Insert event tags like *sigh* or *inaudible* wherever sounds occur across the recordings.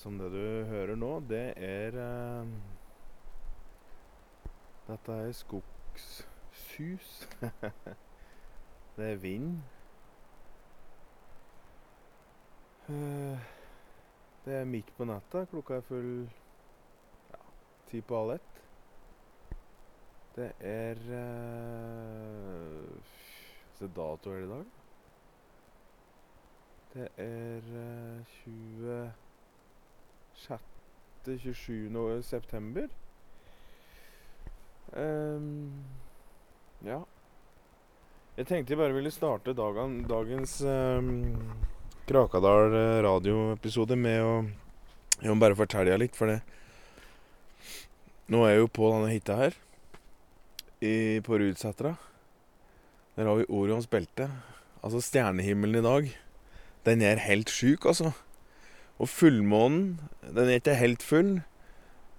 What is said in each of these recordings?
Som det du hører nå, det er eh, Dette er skogssus. *laughs* det er vind. Eh, det er midt på natta. Klokka er full ja, ti på halv ett. Det er eh, Se dato er i dag. Det er eh, 26. 27. september. Um, ja. Jeg tenkte jeg bare ville starte dagen, dagens um, Krakadal eh, radioepisode med å Jeg må bare fortelle litt, for det Nå er jeg jo på denne hytta her, i, på Rudsetra. Der har vi Orions belte. Altså stjernehimmelen i dag. Den er helt sjuk, altså. Og fullmånen, den er ikke helt full,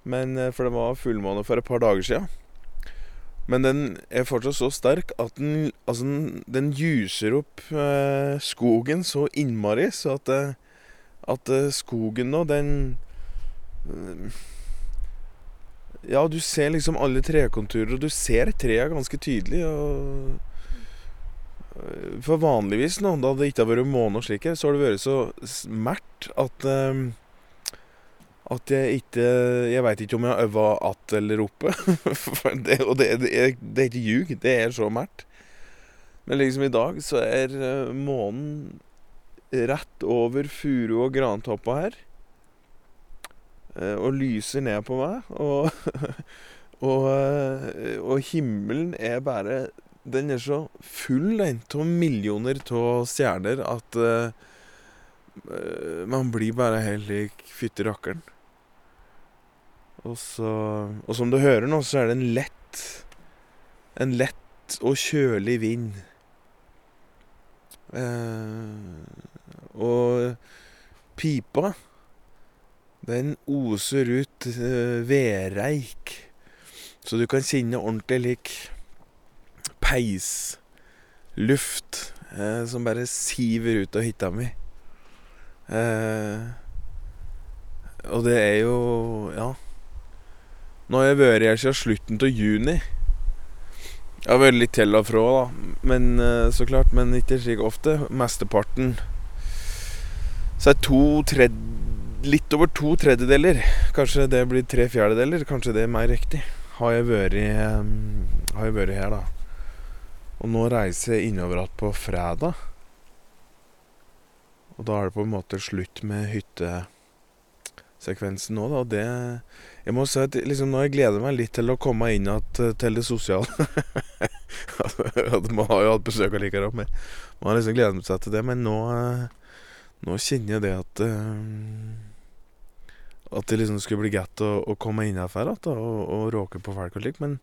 men, eh, for det var fullmåne for et par dager sia. Men den er fortsatt så sterk at den, altså den, den juser opp eh, skogen så innmari, så at, eh, at eh, skogen nå, den Ja, du ser liksom alle trekonturer, og du ser trærne ganske tydelig. og for vanligvis, nå, da det ikke har vært måne og slik så har det vært så smert at um, At jeg ikke Jeg veit ikke om jeg har øva att eller oppe. *laughs* det, og det, det, er, det er ikke ljug. Det er så mært. Men liksom i dag så er uh, månen rett over furu- og grantoppa her. Uh, og lyser ned på meg. Og, *laughs* og, uh, og himmelen er bare den er så full den av millioner av stjerner at uh, man blir bare helt lik fytti rakkeren. Og Og som du hører nå, så er det en lett En lett og kjølig vind. Uh, og pipa, den oser ut uh, vedreik. Så du kan kjenne ordentlig lik peisluft eh, som bare siver ut av hytta mi. Eh, og det er jo Ja. Nå har jeg vært her siden slutten av juni. Jeg har vært litt til og fra, da. Men eh, så klart, men ikke slik ofte. Mesteparten Så er to tred... Litt over to tredjedeler, kanskje det blir tre fjerdedeler, kanskje det er mer riktig, har jeg vært, um, har jeg vært her, da. Og nå reiser jeg innover igjen på fredag. Og da er det på en måte slutt med hyttesekvensen nå, da. Og det Jeg må si at liksom nå jeg gleder meg litt til å komme inn igjen til det sosiale. *laughs* man har jo hatt besøk allikevel, men man har liksom gledet seg til det. Men nå, nå kjenner jeg det at At det liksom skulle bli godt å, å komme inn igjen og, og råke på folk og slikt. Men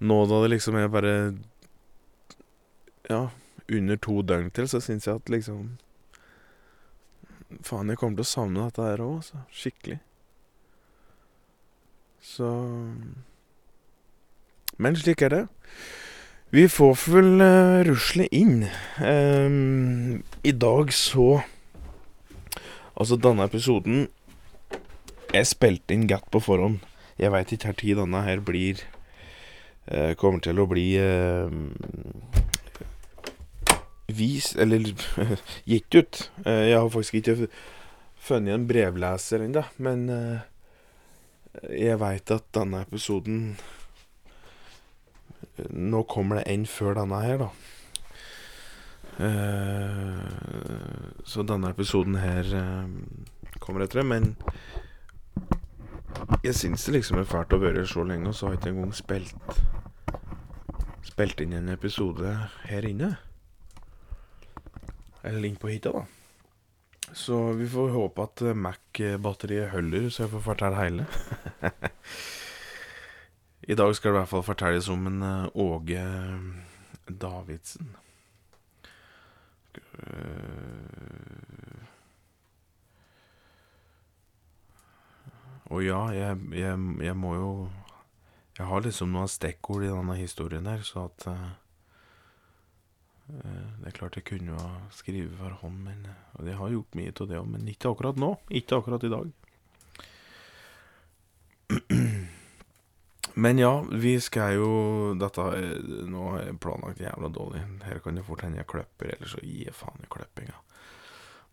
nå da det liksom er bare ja, under to døgn til, så syns jeg at liksom Faen, jeg kommer til å savne dette her òg, altså. Skikkelig. Så Men slik er det. Vi får vel uh, rusle inn. Um, I dag så Altså, denne episoden Jeg spilte inn gatt på forhånd. Jeg veit ikke tid denne her blir uh, Kommer til å bli uh, vist Eller *laughs* gitt ut. Eh, jeg har faktisk ikke funnet en brevleser ennå, men eh, jeg veit at denne episoden Nå kommer det en før denne her, da. Eh, så denne episoden her kommer etter det, men jeg syns det liksom er fælt å være så lenge, og så har jeg ikke engang spilt Spilt inn en episode her inne. Eller inn på hytta, da. Så vi får håpe at eh, Mac-batteriet holder, så jeg får fortelle hele. *laughs* I dag skal det i hvert fall fortelles om en eh, Åge Davidsen. Og ja, jeg, jeg, jeg, må jo Jeg har liksom noen stikkord i denne historien her, så at Eh, det er klart jeg kunne ha skrevet for hånd, men, og det har gjort mye av det òg, men ikke akkurat nå. Ikke akkurat i dag. Men ja, vi skal jo Dette Nå har jeg planlagt jævla dårlig. Her kan det fort hende jeg klipper, eller så gir jeg faen i klippinga.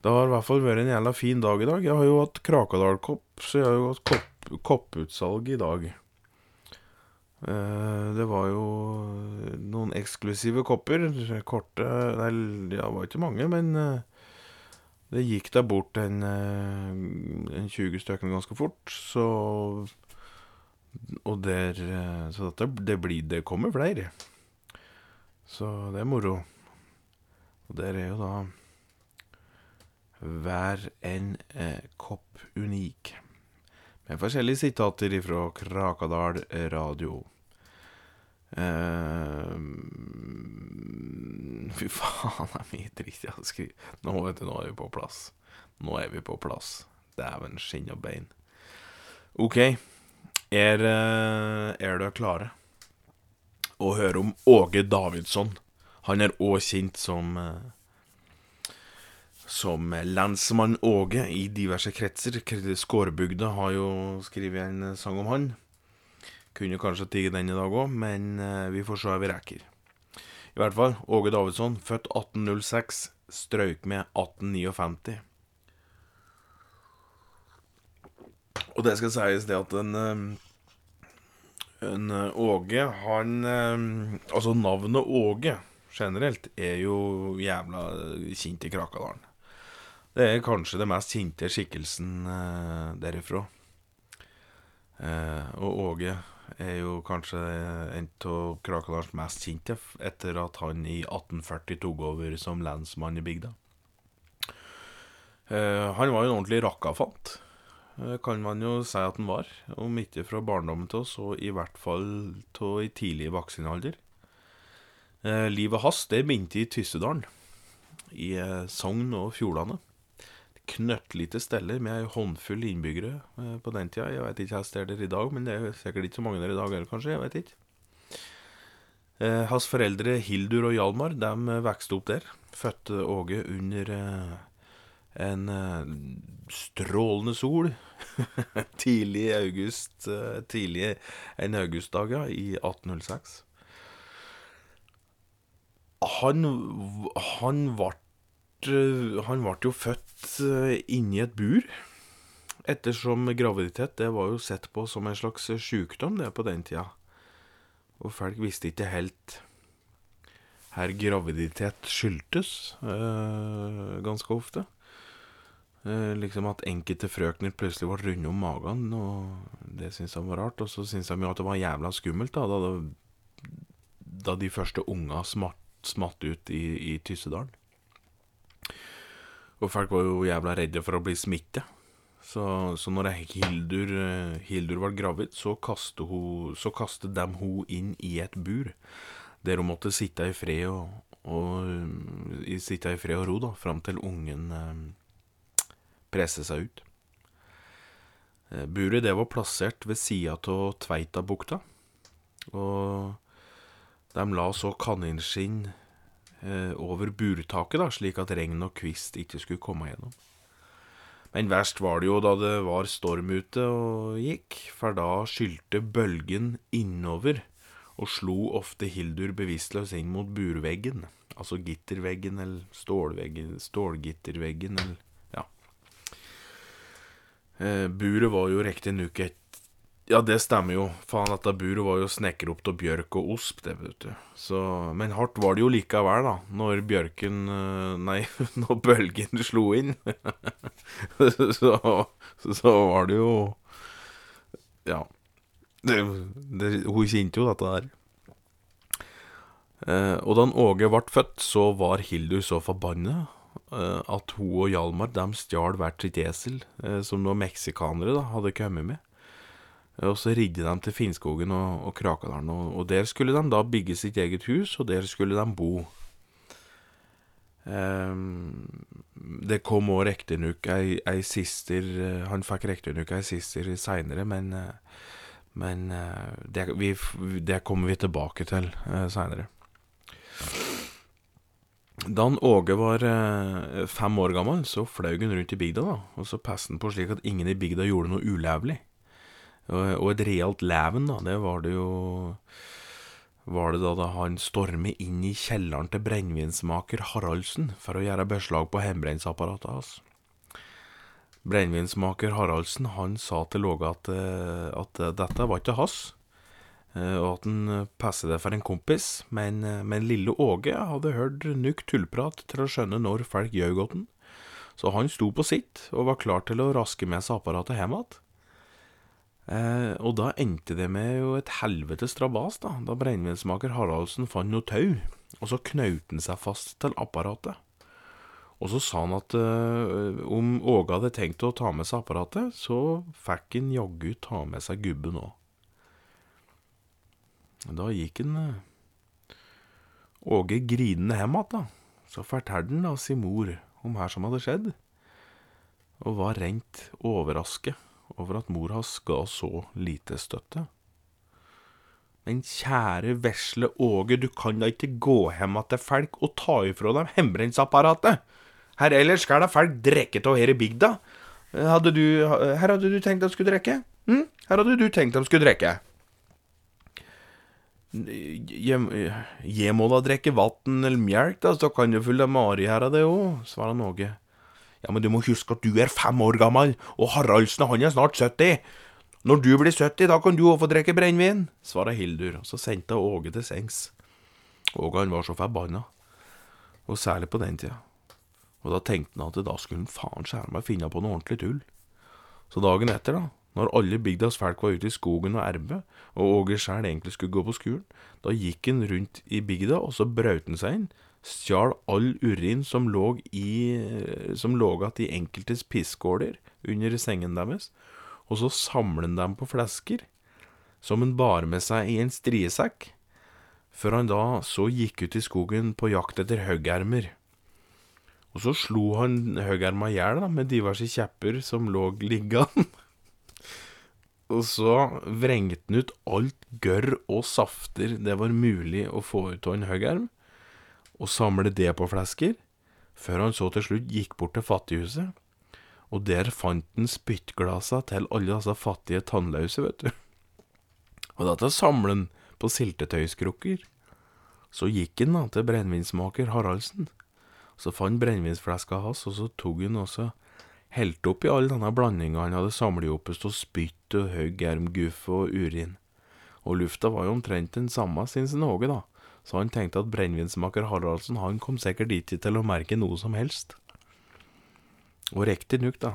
Det har i hvert fall vært en jævla fin dag i dag. Jeg har jo hatt Krakadal-kopp, så jeg har jo hatt kopp, kopputsalg i dag. Eh, det var jo noen eksklusive kopper. Korte Nei, det var ikke mange, men eh, det gikk da bort en, eh, en 20 stykker ganske fort, så og der eh, Så dette, det blir Det kommer flere. Så det er moro. Og der er jo da hver en eh, kopp unik. Med forskjellige sitater ifra Krakadal radio. Eh, fy faen, det er mye dritt jeg har skrevet. Nå, vet du, nå er vi på plass. Nå er vi på plass. Dæven skinn og bein. OK. Er, eh, er dere klare å høre om Åge Davidsson? Han er òg kjent som eh, som lensmann Åge i diverse kretser. Skårbygda har jo skrevet en sang om han. Kunne kanskje tigge den i dag òg, men eh, vi får se hva vi rekker. I hvert fall, Åge Davidsson, født 1806, strøyk med 1859. Og det skal sies det at en, en Åge, han Altså, navnet Åge generelt er jo jævla kjent i Krakadalen. Det er kanskje det mest kjente skikkelsen eh, derifra. Eh, og Åge er jo kanskje en av Krakadals mest kjente, etter at han i 1840 tok over som lensmann i bygda. Eh, han var jo en ordentlig rakkafant. Eh, kan man jo si at han var. Om ikke fra barndommen til oss, så i hvert fall til i tidlig voksen alder. Eh, livet hans begynte i Tyssedalen, i eh, Sogn og Fjordane. Knøttlite steller med ei håndfull innbyggere eh, på den tida. Jeg vet ikke hvordan det er der i dag, men det er sikkert ikke så mange der i dag heller, kanskje. Jeg vet ikke. Eh, hans foreldre Hildur og Hjalmar de vokste opp der. Fødte Åge under eh, en uh, strålende sol *laughs* tidlig i august uh, Tidlig en augustdag, i 1806. Han Han ble Han ble jo født uh, inni et bur. Ettersom graviditet det var jo sett på som en slags sykdom det på den tida. Og folk visste ikke helt her graviditet skyldtes, ganske ofte. Eh, liksom at enkelte frøkner plutselig ble runde om magen, og det syntes han var rart. Og så syntes han jo at det var jævla skummelt, da, da, da de første unga smatt, smatt ut i, i Tyssedalen. Og folk var jo jævla redde for å bli smittet. Så, så når Hildur, eh, Hildur var gravid, så kastet, hun, så kastet de hun inn i et bur. Der hun måtte sitte i fred og, og, sitte i fred og ro da, fram til ungen eh, presset seg ut. Eh, buret det var plassert ved sida av Tveitabukta, og de la så kaninskinn eh, over burtaket, da, slik at regn og kvist ikke skulle komme gjennom. Men verst var det jo da det var storm ute og gikk, for da skylte bølgen innover og slo ofte Hildur bevisstløs inn mot burveggen, altså gitterveggen eller stålveggen, stålgitterveggen eller Eh, buret var jo riktignok et Ja, det stemmer jo. Faen, dette buret var jo snekret opp av bjørk og osp, det, vet du. Så, men hardt var det jo likevel, da, når bjørken eh, Nei, *laughs* når bølgen slo inn. *laughs* så, så var det jo Ja. Det, det, hun kjente jo dette der. Eh, og da Åge ble født, så var Hildur så forbanna Eh, at hun og Hjalmar de stjal hvert sitt esel, eh, som noen meksikanere da, hadde kommet med. Eh, og så ridde de til Finnskogen og, og Krakadalen, og, og, der skulle de da bygge sitt eget hus, og der skulle de bo. Um, det kom òg riktignok ei, ei sister Han fikk riktignok ei sister seinere, men, men det, vi, det, kommer vi tilbake til uh, seinere. Da han Åge var eh, fem år gammel, så fløy han rundt i bygda, da, og så passet han på slik at ingen i bygda gjorde noe ulovlig. Og, og et realt leven, da, det var det jo Var det da, da han stormet inn i kjelleren til brennevinsmaker Haraldsen for å gjøre beslag på hjemmebrennsapparatet hans. Brennevinsmaker Haraldsen han sa til Låge at, eh, at dette var ikke hans. Eh, og at han passet det for en kompis, men, eh, men lille Åge hadde hørt nok tullprat til å skjønne når folk gjøg han, så han sto på sitt og var klar til å raske med seg apparatet hjem igjen. Eh, og da endte det med jo et helvetes strabas, da, da brennevinsmaker Haraldsen fant noe tau, og så knaut han seg fast til apparatet. Og så sa han at eh, om Åge hadde tenkt å ta med seg apparatet, så fikk han jaggu ta med seg gubben òg. Da gikk han eh, Åge grinende hjem igjen, da. Så fortalte han da sin mor om her som hadde skjedd, og var rent overrasket over at mor hans ga så lite støtte. Men kjære vesle Åge, du kan da ikke gå hjem til folk og ta ifra dem hjemmebrennsapparatet? Her ellers skal da folk drikke av her i bygda. Hadde du, her hadde du tenkt de skulle drikke? Hm? Her hadde du tenkt de skulle drikke. Jeg må da drikke vann eller melk, da, så kan du fylle Mari her av det òg, svarer Åge. Ja, men du må huske at du er fem år gammel, og Haraldsen han er snart 70. Når du blir 70, da kan du òg få drikke brennevin, svarer Hildur, og så sendte Åge til sengs. Åge han var så forbanna, og særlig på den tida. Og da tenkte han at da skulle faen skjære meg finne på noe ordentlig tull. Så dagen etter, da, når alle bygdas folk var ute i skogen og erbe, og Åge sjæl egentlig skulle gå på skolen, da gikk han rundt i bygda, og så brøt han seg inn, stjal all urin som lå i som lå igjen i enkeltes pisskåler under sengen deres, og så samlet han dem på flesker, som han bar med seg i en striesekk, før han da så gikk ut i skogen på jakt etter høggermer. Og så slo han høggerma i hjel med diverse kjepper som lå liggende. *laughs* Og så vrengte han ut alt gørr og safter det var mulig å få ut av en høggerm, og samle det på flesker, før han så til slutt gikk bort til fattighuset, og der fant han spyttglasa til alle disse fattige tannløse, vet du. Og dette samler han på siltetøyskrukker. Så gikk han da til brennevinsmaker Haraldsen, så fant brennevinsfleska hans, og så tok han også helte oppi all denne blandinga han hadde samlet opp av spytt og høy germguff og urin. Og lufta var jo omtrent den samme, syns Åge, da, så han tenkte at brennevinsmaker Haraldsen han kom sikkert dit til å merke noe som helst. Og riktignok, da.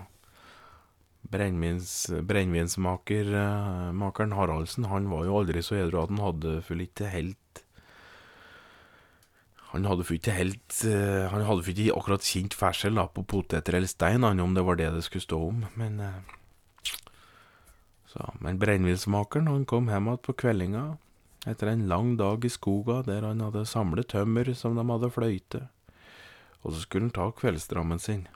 Brennevinsmakeren Haraldsen han var jo aldri så edru at han hadde full ikke helt han hadde for ikke helt Han hadde for ikke akkurat kjent ferdsel da, på poteter eller stein, han om det var det det skulle stå om, men så, Men brennevinsmakeren kom hjem igjen på kveldinga etter en lang dag i skoga der han hadde samlet tømmer som de hadde fløyte, og så skulle han ta kveldsdrammen sin.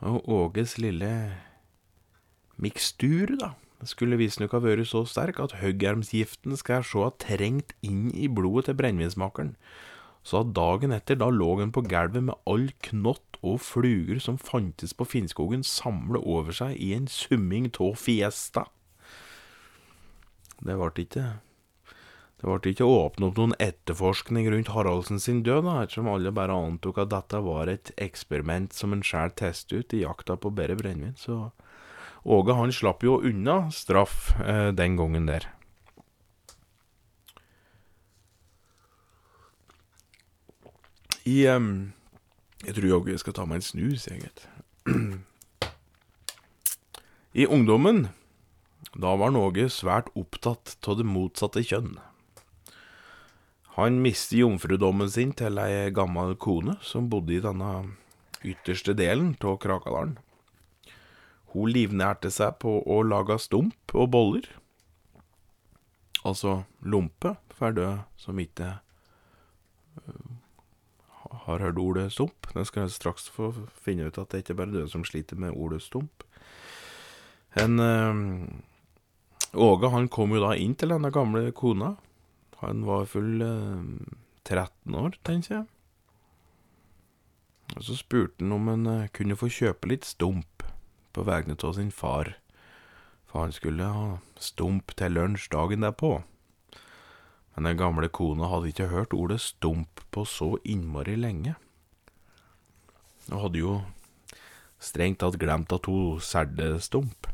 Og Åges lille mikstur, da, skulle visstnok ha vært så sterk at høggermsgiften skal se ha trengt inn i blodet til brennevinsmakeren, så at dagen etter da lå han på gulvet med all knott og fluger som fantes på Finnskogen, samlet over seg i en summing tå fiesta. Det ble ikke det ble ikke åpnet opp noen etterforskning rundt Haraldsen sin død, da, ettersom alle bare antok at dette var et eksperiment som en sjæl testet ut i jakta på bedre brennevin, så Åge han slapp jo unna straff eh, den gangen der. I um, Jeg tror jeg skal ta meg en snus, jeg, gitt. *clears throat* I ungdommen, da var Norge svært opptatt av det motsatte kjønn. Han mistet jomfrudommen sin til ei gammel kone som bodde i denne ytterste delen av Krakadalen. Hun livnærte seg på å lage stump og boller. Altså lompe, for dø som ikke uh, har hørt ordet stump. Den skal jeg straks få finne ut at det ikke bare er døde som sliter med ordet stump. En uh, Åge han kom jo da inn til denne gamle kona. Han var full eh, 13 år, tenker jeg. Og så spurte han om han eh, kunne få kjøpe litt stump på vegne av sin far, for han skulle ha stump til lunsj dagen derpå. Men den gamle kona hadde ikke hørt ordet stump på så innmari lenge, og hadde jo strengt tatt glemt at hun særde stump,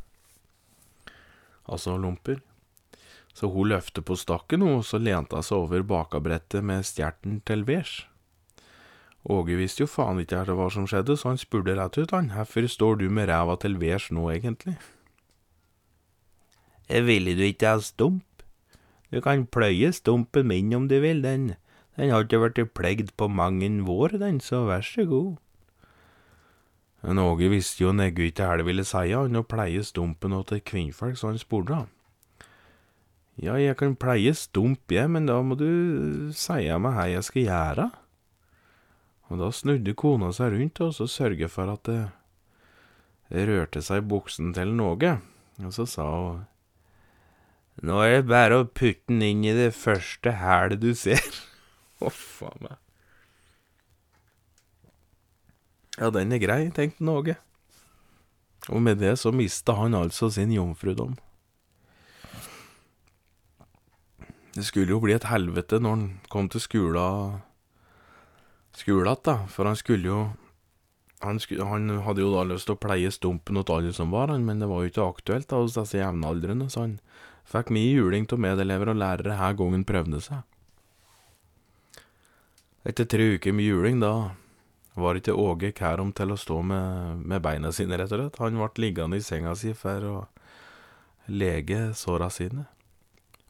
altså lomper. Så hun løftet på stakken, og så lente hun seg over bakabrettet med stjerten til værs. Åge visste jo faen ikke hva som skjedde, så han spurte rett ut, han, hvorfor står du med ræva til værs nå, egentlig? Ville du ikke ha stump? Du kan pløye stumpen min om du vil, den, den har ikke vært plegd på mang en vår, den, så vær så god. Men Åge visste jo neggu ikke hva det ville si, han, å pleie stumpen til kvinnfolk, så han spurte. Ja, jeg kan pleie stump, jeg, men da må du si meg hva jeg skal gjøre. Og da snudde kona seg rundt og så sørget for at det, rørte seg i buksen til Någe, og så sa hun Nå er det bare å putte den inn i det første hælet du ser. *laughs* Å, faen meg. Ja, den er grei, tenkte Åge. Og med det så mista han altså sin jomfrudom. Det skulle jo bli et helvete når han kom til skolen skolen igjen, da, for han skulle jo han, skulle, han, hadde jo da lyst til å pleie stumpen til alle som var han, men det var jo ikke aktuelt da hos disse jevnaldrende, så han fikk mye juling av medelever og lærere her gangen prøvde seg. Etter tre uker med juling, da var ikke Åge kærom til å stå med, med beina sine, rett og slett. Han ble liggende i senga si for å lege såra sine.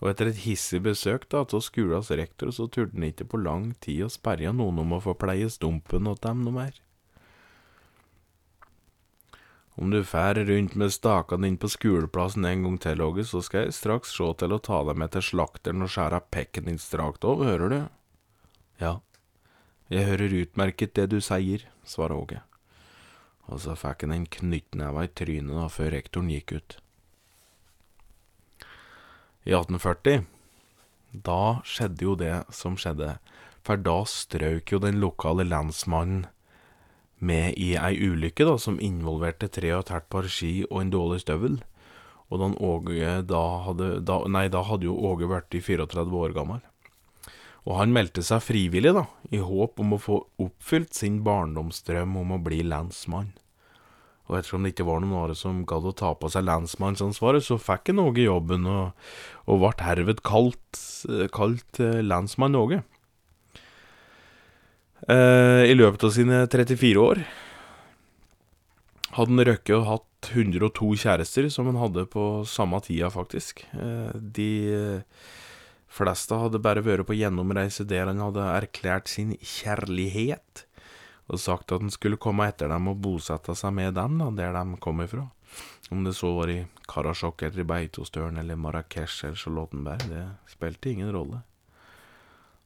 Og etter et hissig besøk da, av skolens rektor, så turte han ikke på lang tid å sperre noen om å få pleie stumpen åt dem noe mer. Om du fær rundt med stakene inn på skoleplassen en gang til, Åge, så skal jeg straks se til å ta deg med til slakteren og skjære pekken din strakt av, hører du? Ja, jeg hører utmerket det du sier, svarer Åge, og så fikk han en knyttneve i trynet da før rektoren gikk ut i 1840, da skjedde jo det som skjedde. For da strøk jo den lokale lensmannen med i ei ulykke da, som involverte tre og et halvt par ski og en dårlig støvel. Og da Åge da hadde da, Nei, da hadde jo Åge vært 34 år gammel. Og han meldte seg frivillig, da, i håp om å få oppfylt sin barndomsdrøm om å bli lensmann. Og ettersom det ikke var noen andre som gadd å ta på seg lensmannsansvaret, så fikk han Åge jobben, og, og ble herved kalt, kalt eh, lensmann Åge. Eh, I løpet av sine 34 år hadde han røkket og hatt 102 kjærester, som han hadde på samme tida, faktisk. Eh, de fleste hadde bare vært på gjennomreise der han hadde erklært sin kjærlighet og sagt at han skulle komme etter dem og bosette seg med dem, da, der de kom ifra. Om det så var i Karasjok eller i Beitostølen eller Marrakech eller Charlottenberg, det spilte ingen rolle.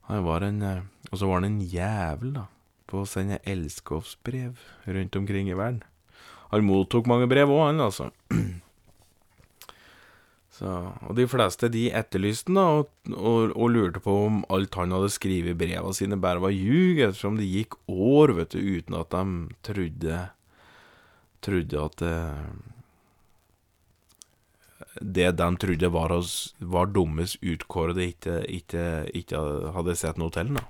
Han var en eh, Og så var han en jævel, da, på å sende elskovsbrev rundt omkring i verden. Han mottok mange brev òg, han, altså. *clears throat* Så, og de fleste de etterlyste da, og, og, og, lurte på om alt han hadde skrevet i brevene sine, bare var ljug, ettersom det gikk år vet du, uten at de trodde Trodde at det, det de trodde var, hos, var dummes utkårede, ikke, ikke, ikke, hadde sett noe til. da.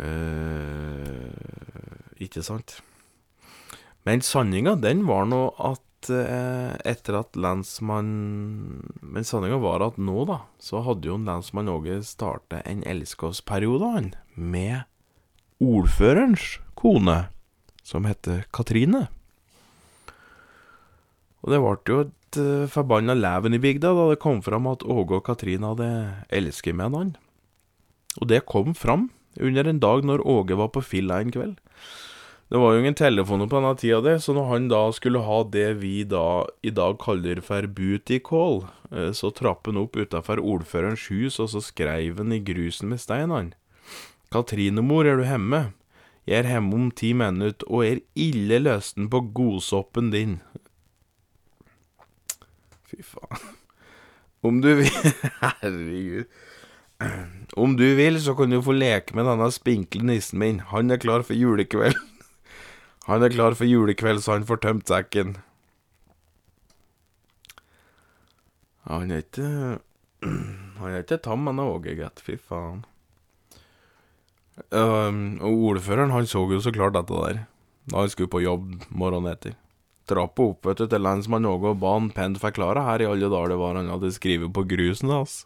Uh, ikke sant? Men sanninga, den var nå at eh, etter at lensmann Men sannheten var at nå, da, så hadde jo lensmann Åge starta en elskovsperiode, han, med ordførerens kone, som heter Katrine. Og det ble jo et eh, forbanna leven i bygda da det kom fram at Åge og Katrine hadde elsket med hverandre. Og det kom fram under en dag når Åge var på filla en kveld. Det var jo ingen telefoner på denne tida, det, så når han da skulle ha det vi da i dag kaller for booty call, eh, så trapp han opp utafor ordførerens hus, og så skreiv han i grusen med stein, han. Katrinemor, er du hjemme? Jeg er hjemme om ti minutter og er ille løsten på godsoppen din. Fy faen. Om du vil *laughs* Herregud. Om du vil, så kan du få leke med denne spinkle nissen min. Han er klar for julekveld. Han er klar for julekveld, så han får tømt sekken. Han er ikke *clears throat* Han er ikke tam, han er greit. Fy faen. Um, og ordføreren han så jo så klart dette der da han skulle på jobb morgenen etter. Trappa opp vet du, til lensmann Åge og ba han pent forklare her i alle dager det var han hadde skrevet på grusen hans.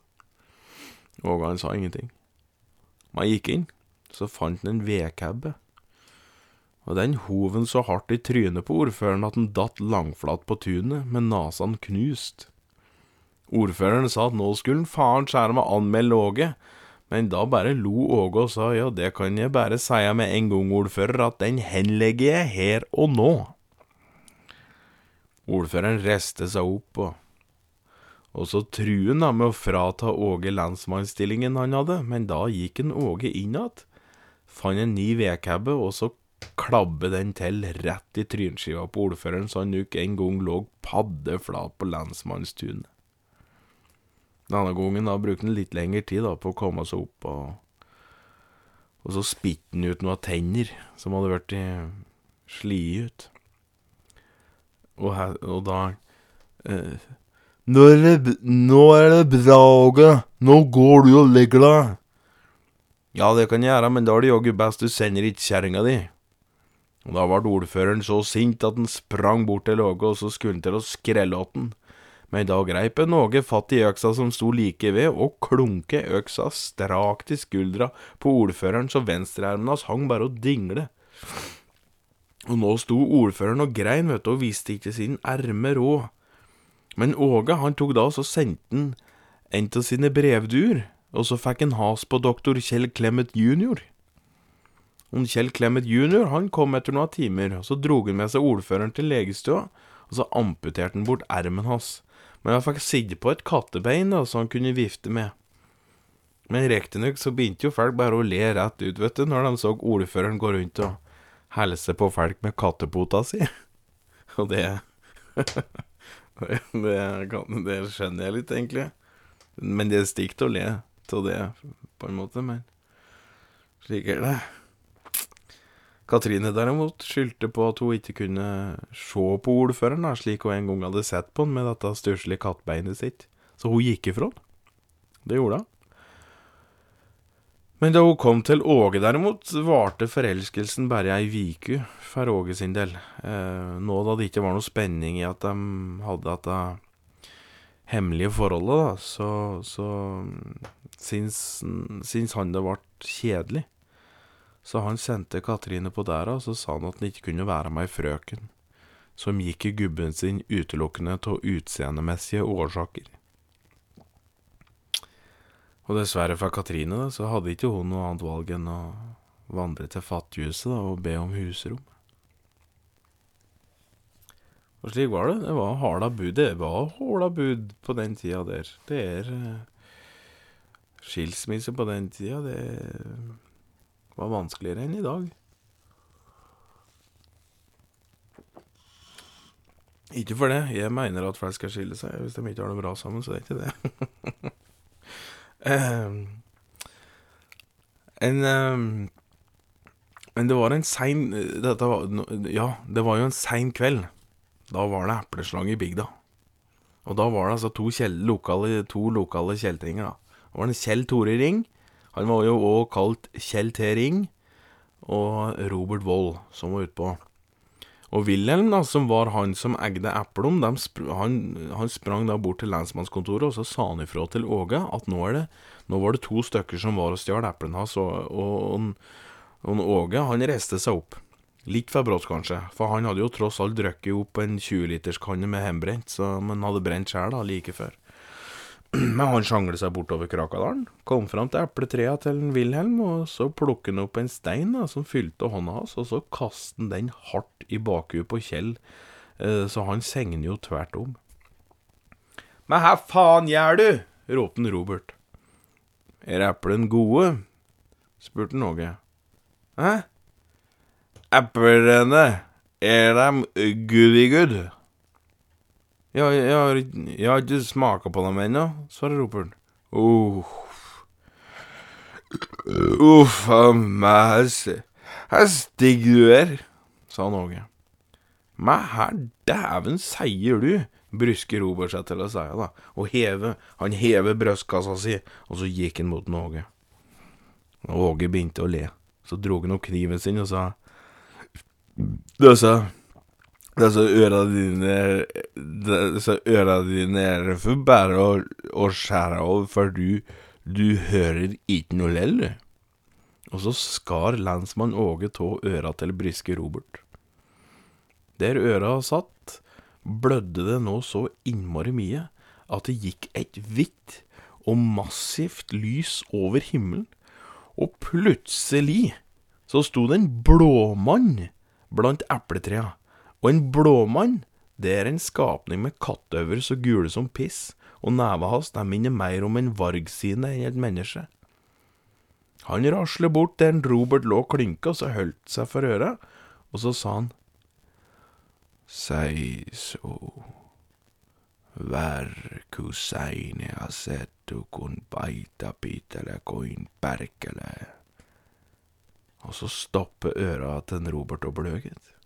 Åge han sa ingenting. Men han gikk inn, så fant han en vedkabbe. Og den hov han så hardt i trynet på ordføreren at han datt langflat på tunet med nasen knust. Ordføreren sa at nå skulle han faen skjære meg anmelde Åge, men da bare lo Åge og sa ja, det kan jeg bare si med en gang, ordfører, at den henlegger jeg her og nå. Ordføreren reiste seg opp, og, og så truen da med å frata Åge lensmannsstillingen han hadde, men da gikk en Åge inn igjen, fant en ny vedkabbe, og så klabbe den til rett i trynskiva på ordføreren, så han nok en gang lå paddeflat på lensmannstunet. Denne gangen da brukte han litt lengre tid da på å komme seg opp, og, og så spytte han ut noen tenner som hadde blitt slie ut. Og, her, og da eh, nå, er det, nå er det bra, Åge. Nå går du og legger deg. Ja, det kan jeg gjøre, men da er det jaggu best du sender ikke kjerringa di. Og da ble ordføreren så sint at han sprang bort til Åge, og så skulle han til å skrelle åt den. Men da greip han Åge fatt i øksa som sto like ved, og klunke øksa strakt i skuldra på ordføreren så venstrearmen hans hang bare og dingle. Og nå sto ordføreren og grein, vet du, og viste ikke sin erme råd. Men Åge, han tok da så sendte han en av sine brevduer, og så fikk han has på doktor Kjell Clemet jr. Og Kjell Clemet jr. han kom etter noen timer, og så drog han med seg ordføreren til legestua, og så amputerte han bort ermen hans. Men han fikk sitte på et kattebein da, så han kunne vifte med. Men riktignok så begynte jo folk bare å le rett ut, vet du, når de så ordføreren gå rundt og helse på folk med kattepota si. *laughs* Og det *laughs* det, det, skjønner jeg litt, egentlig. Men det er stygt å le av det, på en måte, men slik er det. Katrine derimot skyldte på at hun ikke kunne se på ordføreren, da, slik hun en gang hadde sett på han med dette stusslige kattbeinet sitt. Så hun gikk ifra han. Det gjorde hun. Men da hun kom til Åge derimot, varte forelskelsen bare ei viku for Åge sin del. Eh, nå da det ikke var noe spenning i at de hadde dette hemmelige forholdet, da, så, så syns, syns han det ble kjedelig. Så han sendte Katrine på dæra, og så sa han at han ikke kunne være med ei frøken, som gikk i gubben sin utelukkende av utseendemessige årsaker. Og dessverre for Katrine, da, så hadde ikke hun noe annet valg enn å vandre til fattighuset da, og be om husrom. Og slik var det. Det var harda bud. Det var håla bud på den tida der. Det er uh, skilsmisse på den tida. Det var vanskeligere enn i dag. Ikke for det. Jeg mener at folk skal skille seg hvis de ikke har det bra sammen, så det er ikke det. um, *laughs* en um, Men det var en sein Ja, det var jo en sein kveld. Da var det epleslang i bygda. Og da var det altså to, lokale, to lokale kjeltringer, da. Det var en Kjell Tore Ring han var jo òg kalt Kjell T. Ring og Robert Wold, som var utpå. Og Wilhelm, da, som var han som eide Eplom, sp han, han, sprang da bort til lensmannskontoret, og så sa han ifra til Åge at nå, det, nå var det to stykker som var og stjal eplene hans, og, og, og, og Åge han reiste seg opp. Litt for brått, kanskje, for han hadde jo tross alt drukket opp en 20-literskanne med hjemmebrent, men hadde brent sjøl like før. *clears throat* Men han sjanglet seg bortover Krakadalen, kom fram til epletrea til Wilhelm, og så plukket han opp en stein da, som fylte hånda hans, og så kastet han den hardt i bakhuet på Kjell, eh, så han segner jo tvert om. Men hva faen gjør du? ropte Robert. Er eplene gode? spurte Åge. Hæ? Eplene, er dem goody-good? Jeg, jeg, jeg, har ikke smaka på dem ennå, svarer roperen. Oh. Uff a meg, her stygg du er, sa han Åge. Men her dæven seier du, brysker Robert seg til å si da, og heve, han hever brystkassa si, og så gikk han mot Åge. Åge begynte å le. Så dro han opp kniven sin og sa Disse Disse øra dine Disse øra dine er for bare å, å skjære av, for du, du hører ikke noe lell, du. Og så skar lensmann Åge av øra til bryske Robert. Der øra satt, blødde det nå så innmari mye at det gikk et hvitt og massivt lys over himmelen, og plutselig så sto det en blåmann blant epletrea. Og en blåmann, det er en skapning med kattøver så gule som piss, og neva hans minner mer om en vargsine enn et menneske. Han rasler bort der en Robert lå klynka, så holdt seg for øret, og så sa han Sei så Värkusaine asettu kun baita pitele koin perkele. Og så stopper øra til en Robert og bløget.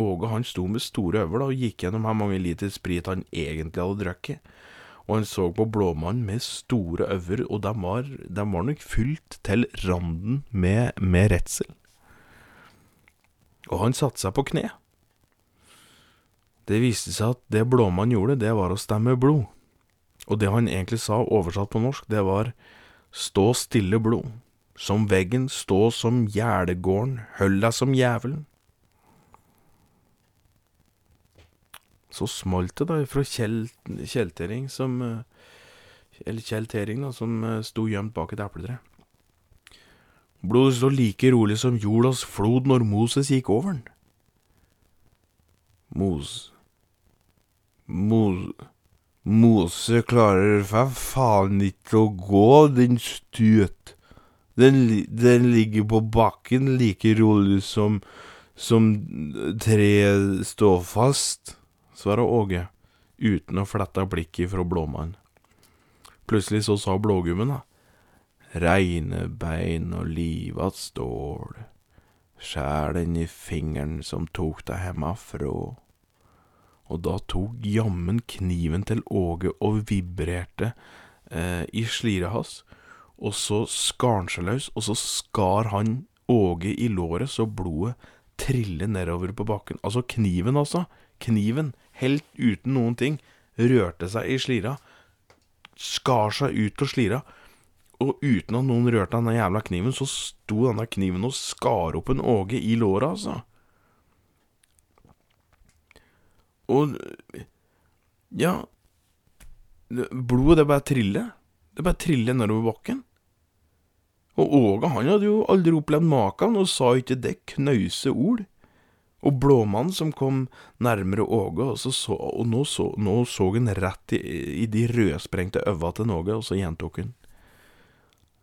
Åge han sto med store øyne og gikk gjennom hvor mange liter sprit han egentlig hadde drukket, og han så på blåmannen med store øyne, og de var, de var nok fylt til randen med, med redsel. Og han satte seg på kne. Det viste seg at det blåmannen gjorde, det var å stemme blod. Og det han egentlig sa, oversatt på norsk, det var stå stille blod. Som veggen, stå som gjerdegården, hold deg som jævelen. Så smalt det da fra Kjell, Kjeltering som Eller Kjell Tering, da, som sto gjemt bak et epletre. Blodet står like rolig som jordas flod når Moses gikk over den. Mos... Mos... Mose klarer for faen ikke å gå, den støt. Den, den, ligger på bakken like rolig som, som treet står fast, svarer Åge, uten å flette blikket fra blåmannen. Plutselig så sa blågummen, da. Reine bein og livat stål, skjær den i fingeren som tok deg hjemmefrå og da tok jammen kniven til Åge og vibrerte eh, i sliret hans, og så skar han seg løs, og så skar han Åge i låret så blodet triller nedover på bakken. Altså kniven, altså. Kniven, helt uten noen ting, rørte seg i slira, skar seg ut av slira, og uten at noen rørte denne jævla kniven, så sto denne kniven og skar opp en Åge i låret, altså. Og Ja Blodet, det bare triller. Det bare triller nedover bakken. Og Åge, han hadde jo aldri opplevd maken, og sa ikke det knause ord. Og blåmannen som kom nærmere Åge, og, så, og nå, så, nå så hun rett i, i de rødsprengte øva til Åge, og så gjentok hun.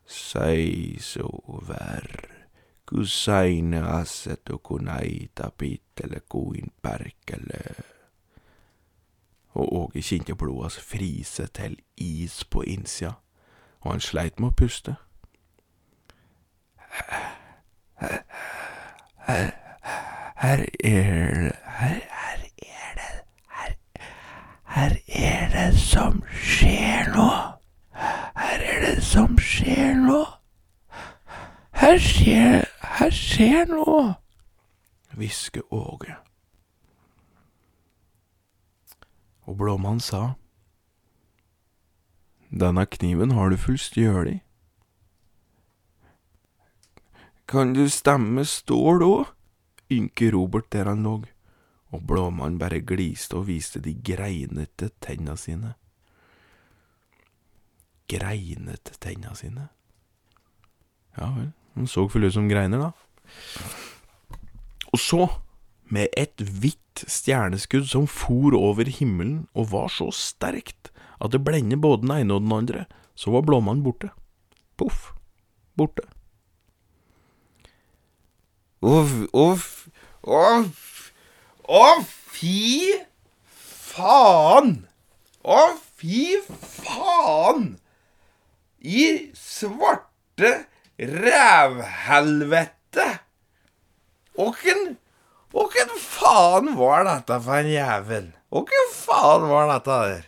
Sei sover, kuseine aset og kunaita pitele kuin perkele og Åge kjente blodet frise til is på innsida, og han sleit med å puste. Her, her, her er her, her er det her, her er det som skjer nå. Her er det som skjer nå. Her skjer Her skjer noe, hvisker Åge. og blåmannen sa, Denne kniven har du full stjøl. Kan du stemme stål òg? Ynker Robert der han lå, og blåmannen bare gliste og viste de greinete tenna sine. Greinete tenna sine? Ja vel, han så full ut som greiner, da. Og så med et hvitt stjerneskudd som for over himmelen og var så sterkt at det blendet både den ene og den andre, så var blåmannen borte. Poff, borte. Å, uff. å, fy faen! Å, fy faen! I svarte rævhelvete! Åkken Åkken faen var dette for en jævel? Åkken faen var dette der?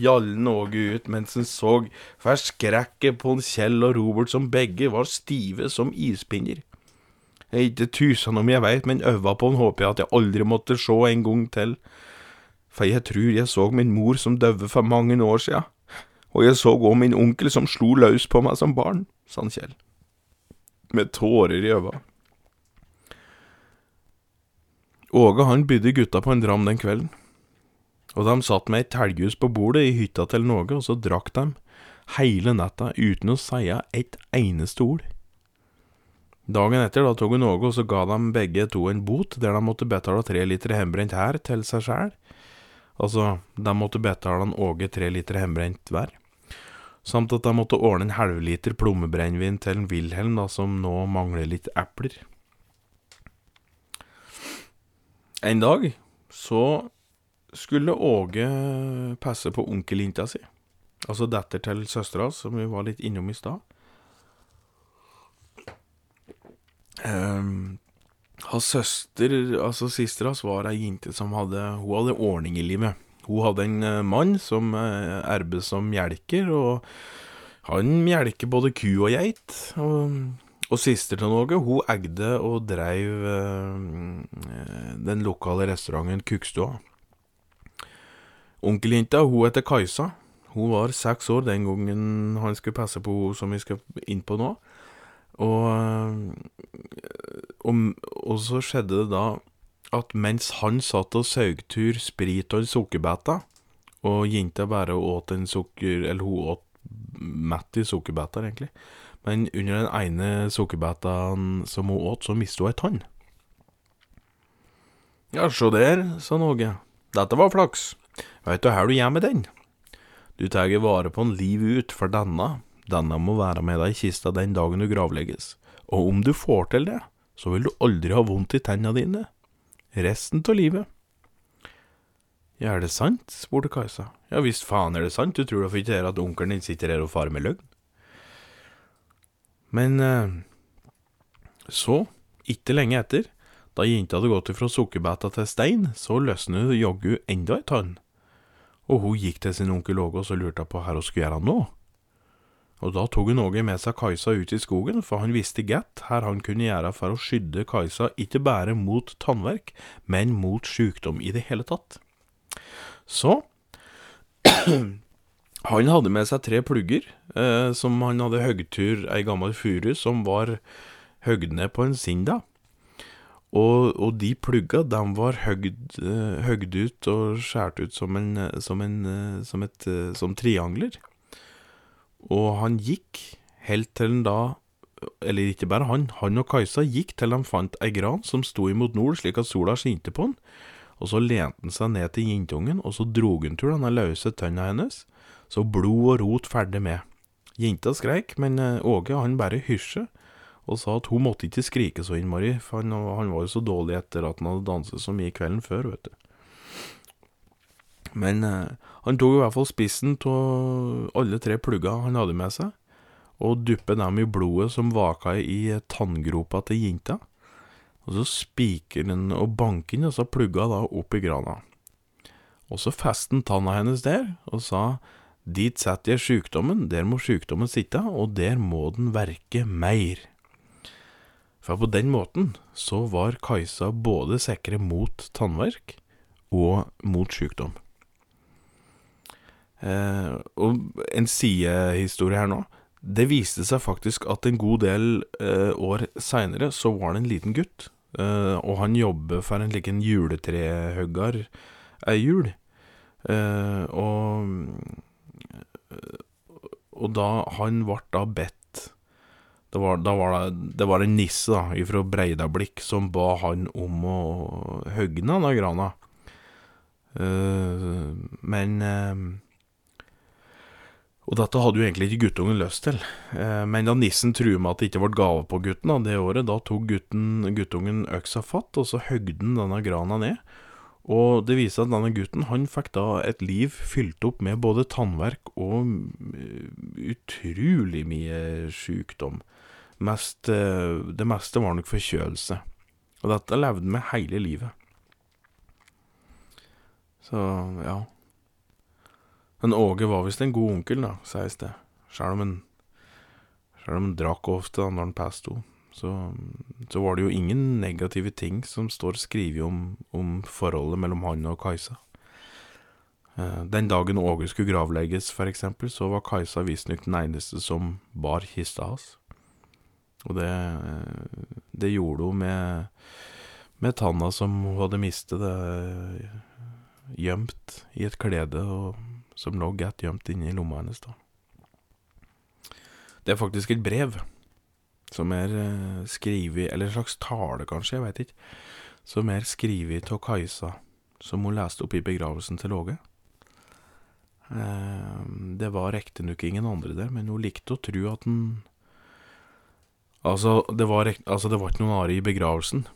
Jallen Åge ut mens han så forskrekket på en Kjell og Robert som begge var stive som ispinner. Ikke tusen om jeg veit, men øva på den håper jeg at jeg aldri måtte se en gang til. For jeg tror jeg så min mor som døde for mange år sia, og jeg så òg min onkel som slo løs på meg som barn, sa han Kjell, med tårer i øva. Åge han bydde gutta på en dram den kvelden, og de satt med et telghus på bordet i hytta til Någe, og så drakk de hele natta uten å si et eneste ord. Dagen etter da tok hun Åge, og så ga de begge to en bot der de måtte betale tre liter hjemmebrent her til seg sjæl. Altså, de måtte betale han Åge tre liter hjemmebrent hver. Samt at de måtte ordne en halvliter plommebrennevin til en Wilhelm, da, som nå mangler litt epler. En dag så skulle Åge passe på onkelinta si, altså datter til søstera, som vi var litt innom i stad. Um, hans søster, altså søstera hans, var ei jente som hadde Hun hadde ordning i livet. Hun hadde en uh, mann som uh, som melker, og han melker både ku og geit. Og, og søster til noe, hun eide og dreiv uh, den lokale restauranten Kukstua. Onkeljenta, hun heter Kajsa. Hun var seks år den gangen han skulle passe på henne som vi skal inn på nå. Og, og, og, så skjedde det da at mens han satt og saugtur sprit og sukkerbeta og jenta bare åt en sukker... Eller hun åt mett i sukkerbeta egentlig. Men under den ene sukkerbeta som hun åt, så mistet hun ei tann. Ja, sjå der, sa Någe. Dette var flaks. Veit du her du gjør med den? Du tar vare på den liv ut, for denne denne må være med deg i kista den dagen du gravlegges, og om du får til det, så vil du aldri ha vondt i tenna dine. Resten av livet. Ja, er det sant? spurte Kajsa. Ja visst faen er det sant, du tror da ikke at onkelen din sitter her og farer med løgn? Men eh, så, ikke lenge etter, da jenta hadde gått fra sukkerbeta til stein, så løsnet jaggu enda ei tann. Og hun gikk til sin onkel Åge og så lurte på hva hun skulle gjøre nå og da tok hun Åge med seg Kajsa ut i skogen, for han visste godt her han kunne gjøre for å skydde Kajsa ikke bare mot tannverk, men mot sykdom i det hele tatt. Så *clears throat* han hadde med seg tre plugger, eh, som han hadde høgtur ei gammel furu som var høgd ned på en sinda. Og, og, de plugga, de var høgd, eh, høgd ut og skåret ut som, en, som, en, eh, som, et, eh, som triangler. Og han gikk helt til han da Eller ikke bare han, han og Kajsa gikk til han fant ei gran som sto imot nord, slik at sola skinte på han. Og så lente han seg ned til jentungen, og så drog han til denne løse tønna hennes, så blod og rot ferdig med. Jenta skreik, men eh, Åge han bare hysje, og sa at hun måtte ikke skrike så innmari, for han, han var jo så dårlig etter at han hadde danset så mye kvelden før, vet du. Men eh, han tok i hvert fall spissen av alle tre plugger han hadde med seg, og duppet dem i blodet som vaka i tanngropa til jenta. Og så spiker han og banker inn disse plugga da opp i grana. Og så festet han tanna hennes der, og sa dit setter jeg sjukdommen, der må sjukdommen sitte, og der må den verke mer. For på den måten så var Kajsa både sikre mot tannverk og mot sjukdom. Eh, og en sidehistorie her nå. Det viste seg faktisk at en god del eh, år seinere så var det en liten gutt, eh, og han jobber for en liten juletrehugger ei jul. Og Og da han ble da bedt det var, da var det, det var en nisse da, fra Breidablikk som ba han om å hogge denne grana. Uh, men uh, og dette hadde jo egentlig ikke guttungen lyst til, eh, men da nissen truet med at det ikke ble gave på gutten da, det året, da tok gutten, guttungen øksa fatt, og så høgde han denne grana ned. Og det viser at denne gutten han fikk da et liv fylt opp med både tannverk og uh, utrolig mye sykdom. Mest, uh, det meste var nok forkjølelse. Og dette levde med hele livet. Så, ja. Men Åge var visst en god onkel, da, sies det. Sjøl om han Sjøl om han drakk ofte da når han pesto, så, så var det jo ingen negative ting som står skrevet om, om forholdet mellom han og Kajsa. Eh, den dagen Åge skulle gravlegges, for eksempel, så var Kajsa visstnok den eneste som bar kista hans. Og det, det gjorde hun med, med tanna som hun hadde mistet det gjemt i et klede, og som lå godt gjemt inni lomma hennes, da. Det er faktisk et brev som er uh, skrevet Eller en slags tale, kanskje, jeg veit ikke. Som er skrevet av Kajsa, som hun leste opp i begravelsen til Åge. Uh, det var riktignok ingen andre der, men hun likte å tro at den Altså, det var, altså, det var ikke noen Are i begravelsen.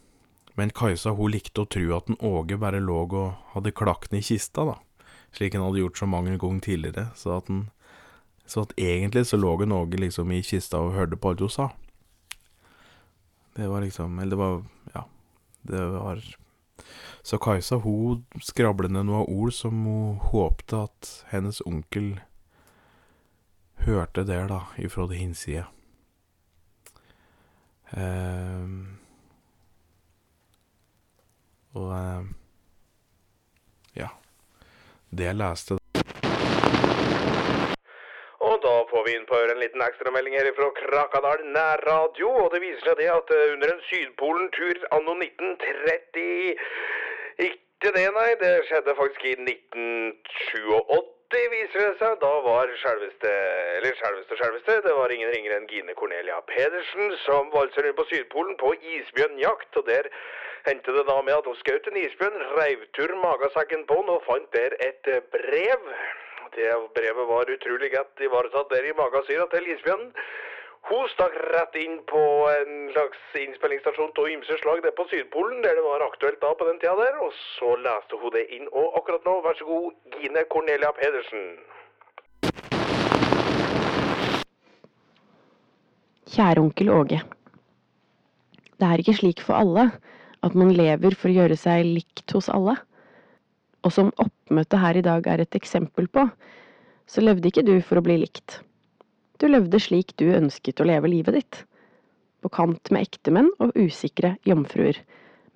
Men Kajsa hun likte å tro at den Åge bare lå og hadde klakten i kista, da. Slik han hadde gjort så mange ganger tidligere. Så at, han, så at egentlig så lå en noe liksom i kista og hørte på alt hun sa. Det var liksom Eller det var Ja. Det var Så Kajsa hun skrablet ned noen ord som hun håpte at hennes onkel hørte der, da, ifra det hinside. Eh, og ja. Det jeg leste Og da får vi inn på en liten ekstramelding her fra Krakadal nærradio. Og det viser seg det at eh, under en Sydpolen-tur anno 1930 Ikke det, nei. Det skjedde faktisk i 1987 viser det seg. Da var selveste, eller selveste, selveste, det var ingen ringere enn Gine Cornelia Pedersen som valser rundt på Sydpolen på isbjørnjakt. Og der hendte det da med at hun skjøt en isbjørn, reiv tur magesekken på den og fant der et brev. Det brevet var utrolig godt ivaretatt der i magasyra til isbjørnen. Hun stakk rett inn på en slags innspillingsstasjon av ymse slag der på Sydpolen, der det var aktuelt da på den tida der, og så leste hun det inn. Og akkurat nå, vær så god, Gine Cornelia Pedersen. Kjære onkel Åge. Det er ikke slik for alle at man lever for å gjøre seg likt hos alle. Og som oppmøtet her i dag er et eksempel på, så levde ikke du for å bli likt. Du levde slik du ønsket å leve livet ditt. På kant med ektemenn og usikre jomfruer.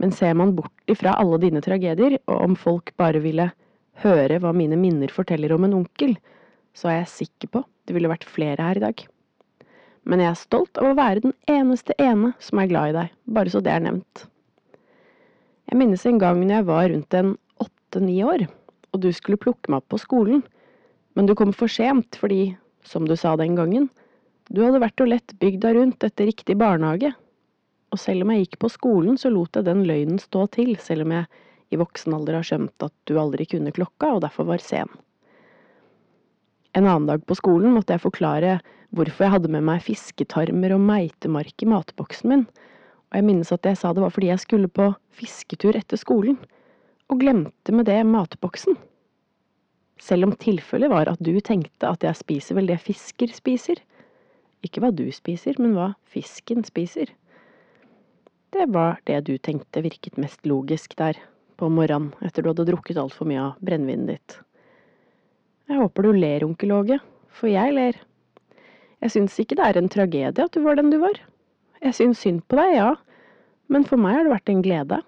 Men ser man bort ifra alle dine tragedier, og om folk bare ville høre hva mine minner forteller om en onkel, så er jeg sikker på det ville vært flere her i dag. Men jeg er stolt av å være den eneste ene som er glad i deg, bare så det er nevnt. Jeg minnes en gang når jeg var rundt en åtte-ni år, og du skulle plukke meg opp på skolen, men du kom for sent fordi som du sa den gangen, du hadde vært og lett bygda rundt etter riktig barnehage. Og selv om jeg gikk på skolen, så lot jeg den løgnen stå til, selv om jeg i voksen alder har skjønt at du aldri kunne klokka, og derfor var sen. En annen dag på skolen måtte jeg forklare hvorfor jeg hadde med meg fisketarmer og meitemark i matboksen min, og jeg minnes at jeg sa det var fordi jeg skulle på fisketur etter skolen, og glemte med det matboksen. Selv om tilfellet var at du tenkte at jeg spiser vel det fisker spiser. Ikke hva du spiser, men hva fisken spiser. Det var det du tenkte virket mest logisk der, på morgenen, etter du hadde drukket altfor mye av brennevinet ditt. Jeg håper du ler, onkel Åge, for jeg ler. Jeg syns ikke det er en tragedie at du var den du var. Jeg syns synd på deg, ja, men for meg har det vært en glede.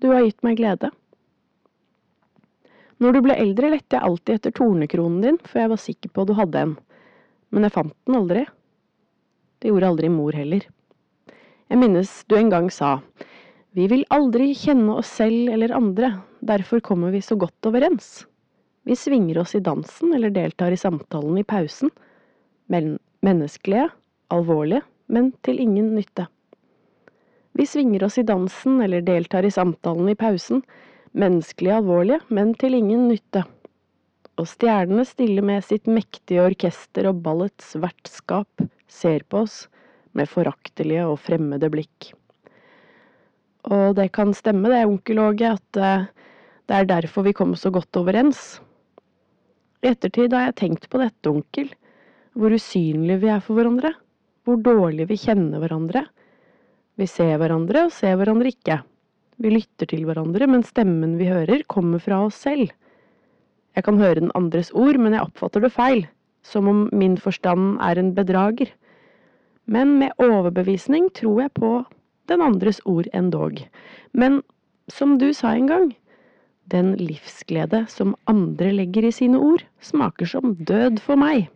Du har gitt meg glede. Når du ble eldre, lette jeg alltid etter tornekronen din, for jeg var sikker på du hadde en. Men jeg fant den aldri. Det gjorde aldri mor heller. Jeg minnes du en gang sa, vi vil aldri kjenne oss selv eller andre, derfor kommer vi så godt overens. Vi svinger oss i dansen eller deltar i samtalen i pausen. Men menneskelige, alvorlige, men til ingen nytte. Vi svinger oss i dansen eller deltar i samtalen i pausen, menneskelig alvorlige, men til ingen nytte. Og stjernene stille med sitt mektige orkester og ballets vertskap ser på oss med foraktelige og fremmede blikk. Og det kan stemme det, onkel Åge, at uh, Det er derfor vi kom så godt overens. I ettertid har jeg tenkt på dette, onkel. Hvor usynlige vi er for hverandre. Hvor dårlig vi kjenner hverandre. Vi ser hverandre og ser hverandre ikke. Vi lytter til hverandre, men stemmen vi hører, kommer fra oss selv. Jeg kan høre den andres ord, men jeg oppfatter det feil, som om min forstand er en bedrager. Men med overbevisning tror jeg på den andres ord endog. Men som du sa en gang, den livsglede som andre legger i sine ord, smaker som død for meg.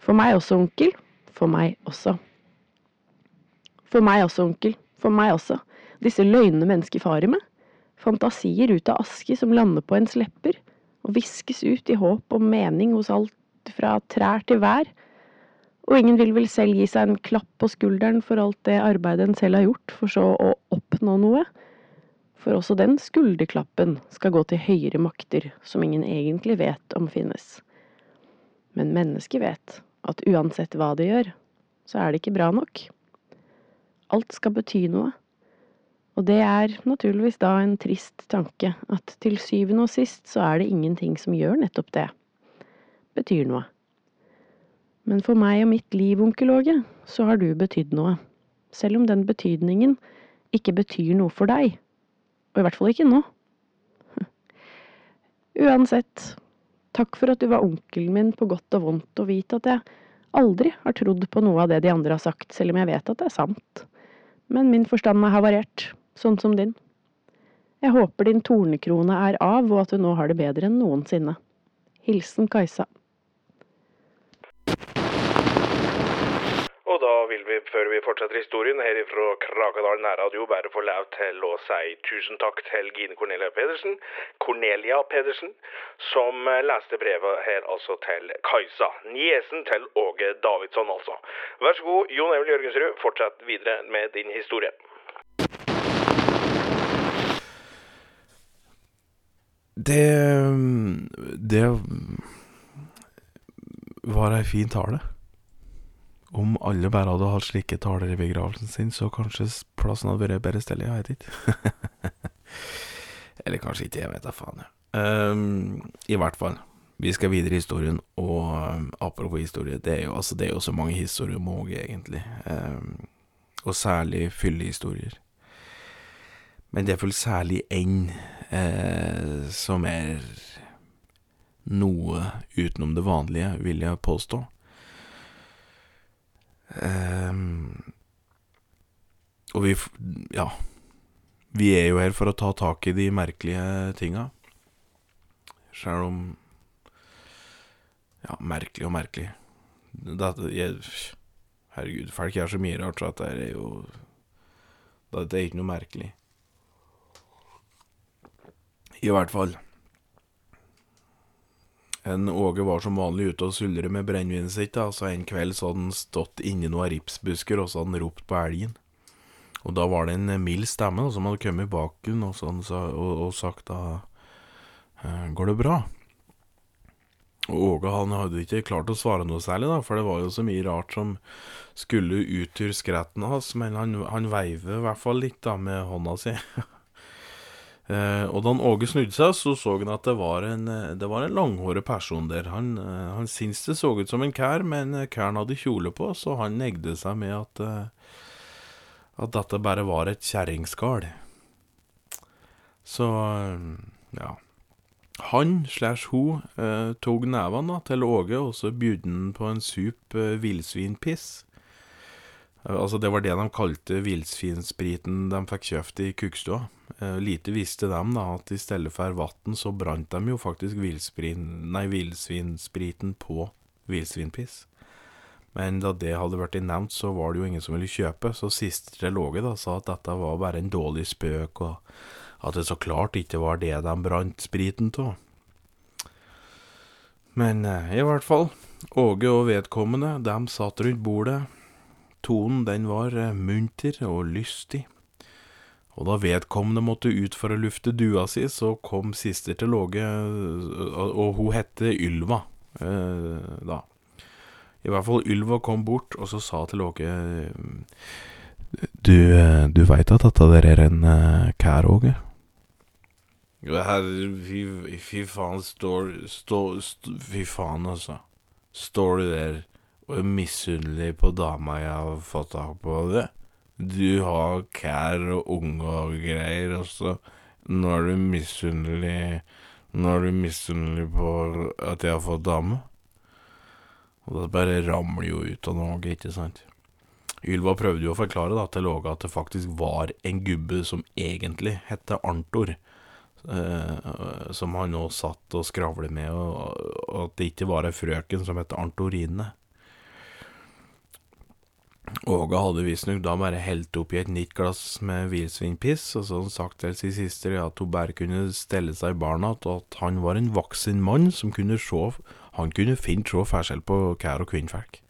For meg også, onkel. For meg også. For meg også, onkel. For meg også. Disse løgnene mennesker farer med. Fantasier ut av aske som lander på ens lepper, og viskes ut i håp om mening hos alt fra trær til vær. Og ingen vil vel selv gi seg en klapp på skulderen for alt det arbeidet en selv har gjort, for så å oppnå noe. For også den skulderklappen skal gå til høyere makter som ingen egentlig vet om finnes. Men mennesket vet at uansett hva det gjør, så er det ikke bra nok. Alt skal bety noe. Og det er naturligvis da en trist tanke at til syvende og sist så er det ingenting som gjør nettopp det. Betyr noe. Men for meg og mitt liv, onkel Åge, så har du betydd noe. Selv om den betydningen ikke betyr noe for deg. Og i hvert fall ikke nå. *laughs* Uansett, takk for at du var onkelen min på godt og vondt, og vit at jeg aldri har trodd på noe av det de andre har sagt, selv om jeg vet at det er sant. Men min forstand er havarert, sånn som din. Jeg håper din tornekrone er av, og at du nå har det bedre enn noensinne. Hilsen Kajsa. Da vil vi, før vi fortsetter historien her fra Krakadal nærradio, bare få lov til å si tusen takk til Gine Cornelia Pedersen, Cornelia Pedersen, som eh, leste brevet her altså til Kajsa, niesen til Åge Davidsson altså. Vær så god, Jon Emil Jørgensrud, fortsett videre med din historie. Det Det var ei fin tale. Om alle bare hadde hatt slike taler i begravelsen sin, så kanskje plassen hadde vært bedre stelle, jeg vet ikke. Eller kanskje ikke, jeg vet da faen. Ehm, I hvert fall. Vi skal videre i historien, og um, apropos historie, det er jo, altså, det er jo så mange historier om Åge, egentlig. Um, og særlig fyllehistorier. Men det er vel særlig én eh, som er noe utenom det vanlige, vil jeg påstå. Ehm, og vi Ja. Vi er jo her for å ta tak i de merkelige tinga. Sjøl om Ja, merkelig og merkelig. Dette, jeg, herregud, folk gjør så mye rart, så dette er jo Dette er ikke noe merkelig. I hvert fall. En Åge var som vanlig ute og suldret med brennevinet sitt, da, så en kveld så hadde han stått inni noen ripsbusker, og så hadde han ropt på elgen. Og da var det en eh, mild stemme da, som hadde kommet bak henne og, sånn, og, og sagt da «Eh, Går det bra? Og Åge han hadde ikke klart å svare noe særlig, da, for det var jo så mye rart som skulle ut ur skretten hans, men han, han veiver i hvert fall litt da med hånda si. *laughs* Eh, og da Åge snudde seg, så så han at det var en, eh, det var en langhåret person der. Han, eh, han syntes det så ut som en kær, men kæren hadde kjole på, så han negde seg med at, at dette bare var et kjerringskall. Så ja. Han slash hun eh, tok nevene til Åge, og så bydde han på en sup eh, villsvinpiss. Eh, altså, det var det de kalte villsvinspriten de fikk kjøpt i kukstua. Eh, lite visste dem da at i stedet for vann så brant de jo faktisk villsvinspriten på villsvinpiss. Men da det hadde vært nevnt, så var det jo ingen som ville kjøpe, så siste låget da sa at dette var bare en dårlig spøk, og at det så klart ikke var det de brant spriten av. Men eh, i hvert fall, Åge og vedkommende, de satt rundt bordet. Tonen den var eh, munter og lystig. Og da vedkommende måtte ut for å lufte dua si, så kom sister til Åge, øh, og hun hette Ylva, eh, da. I hvert fall Ylva kom bort, og så sa til Låge Du, eh, du veit at dette der er en uh, kær, Åge? Fy, fy faen, står, Fy faen, altså. Står du der er misunnelig på dama jeg har fått tak på det? Du har kær og unge og greier, og så nå er du misunnelig Nå er du misunnelig på at jeg har fått dame? Og det bare ramler jo ut av noe, ikke sant? Ylva prøvde jo å forklare da, til Åge at det faktisk var en gubbe som egentlig hette Arntor. Eh, som han nå satt og skravlet med, og, og at det ikke var ei frøken som het Arntorine. Åge hadde visstnok da bare helt oppi et nytt glass med villsvinpiss, og så hadde han sagt til sin søster at hun bare kunne stelle seg i barna, og at han var en voksen mann som kunne se Han kunne fint se forskjell på kær og kvinnfolk.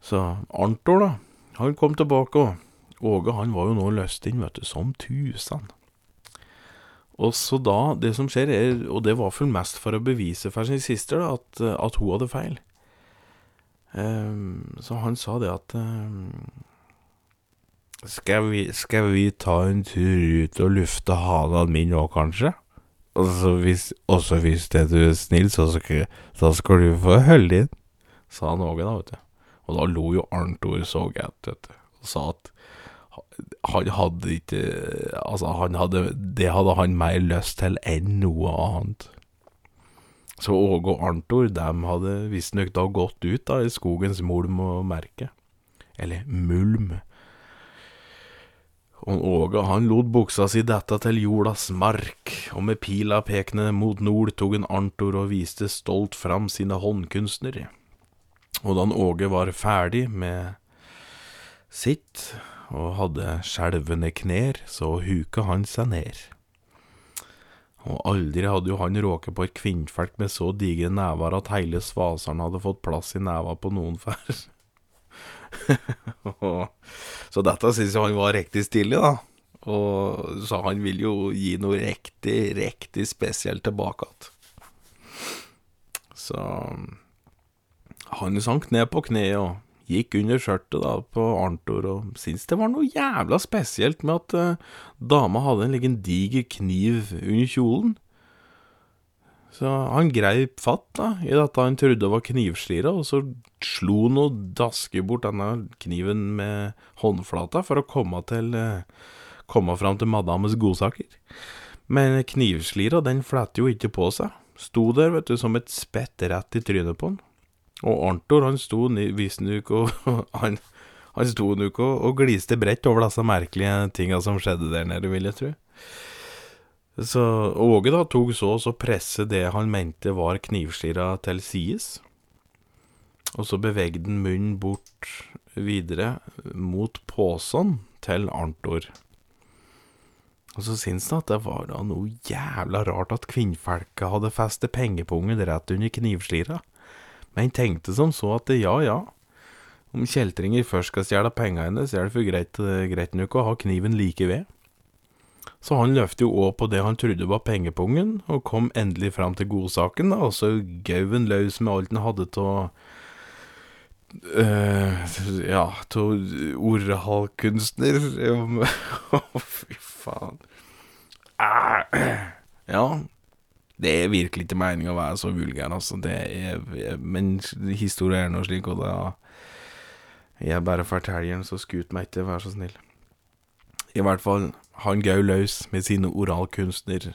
Så Arntor, da, han kom tilbake, og Åge han var jo nå løst inn, vet du, som tusen. Og så da, det som skjer er, og det var vel mest for å bevise for sin søster, at, at hun hadde feil. Ehm, så han sa det at ehm, skal, vi, skal vi ta en tur ut og lufte halen min nå, kanskje? Og så hvis, også hvis det du er snill, så skal, så skal du få holde inn, sa han Åge da, vet du. Og da lo jo Arntor så gæt, vet du, og sa at han hadde ikke Altså, han hadde Det hadde han mer lyst til enn noe annet. Så Åge og Arntor, dem hadde visstnok da gått ut da i skogens mulm og merke. Eller mulm. Og Åge han lot buksa si dette til jordas mark, og med pila pekende mot nord tok en Arntor og viste stolt fram sine håndkunstner. Og da Åge var ferdig med sitt, og hadde skjelvende kner, så huka han seg ned. Og aldri hadde jo han råket på et kvinnfolk med så digre never at hele svaseren hadde fått plass i neva på noen før. *laughs* så dette synes jeg han var riktig stilig, da. Og så han vil jo gi noe riktig, riktig spesielt tilbake igjen. Så han sank ned på kne og gikk under skjørtet da på Arntor og syntes det var noe jævla spesielt med at uh, dama hadde en liten diger kniv under kjolen. Så han greip fatt da i dette han trodde var knivslira, og så slo han og daske bort denne kniven med håndflata for å komme til uh, komme fram til madammes godsaker. Men knivslira, den fletter jo ikke på seg. Sto der, vet du, som et spett rett i trynet på han. Og Arntor, han sto visstnok og *laughs* Han, han sto nok og, og gliste bredt over disse merkelige tinga som skjedde der nede, vil jeg tro. Så Åge da tok så og så presse det han mente var knivskira til sides. Og så bevegde han munnen bort videre mot påsen til Arntor. Og så syns han at det var da noe jævla rart at kvinnfolka hadde festet pengepungen rett under knivslira. Men tenkte som så at ja, ja, om kjeltringer først skal stjele penga hennes, er det for greit, greit nok å ha kniven like ved. Så han løftet jo òg på det han trodde var pengepungen, og kom endelig fram til godsaken, og så gau han løs med alt han hadde av Ja, av oralkunstner. *laughs* Å, fy faen. Ah, ja, det er virkelig ikke meninga å være så vulgær, altså. Er, men historia er nå slik, og da Jeg bare forteller den, så skut meg ikke, vær så snill. I hvert fall, han gau løs med sine oralkunstner.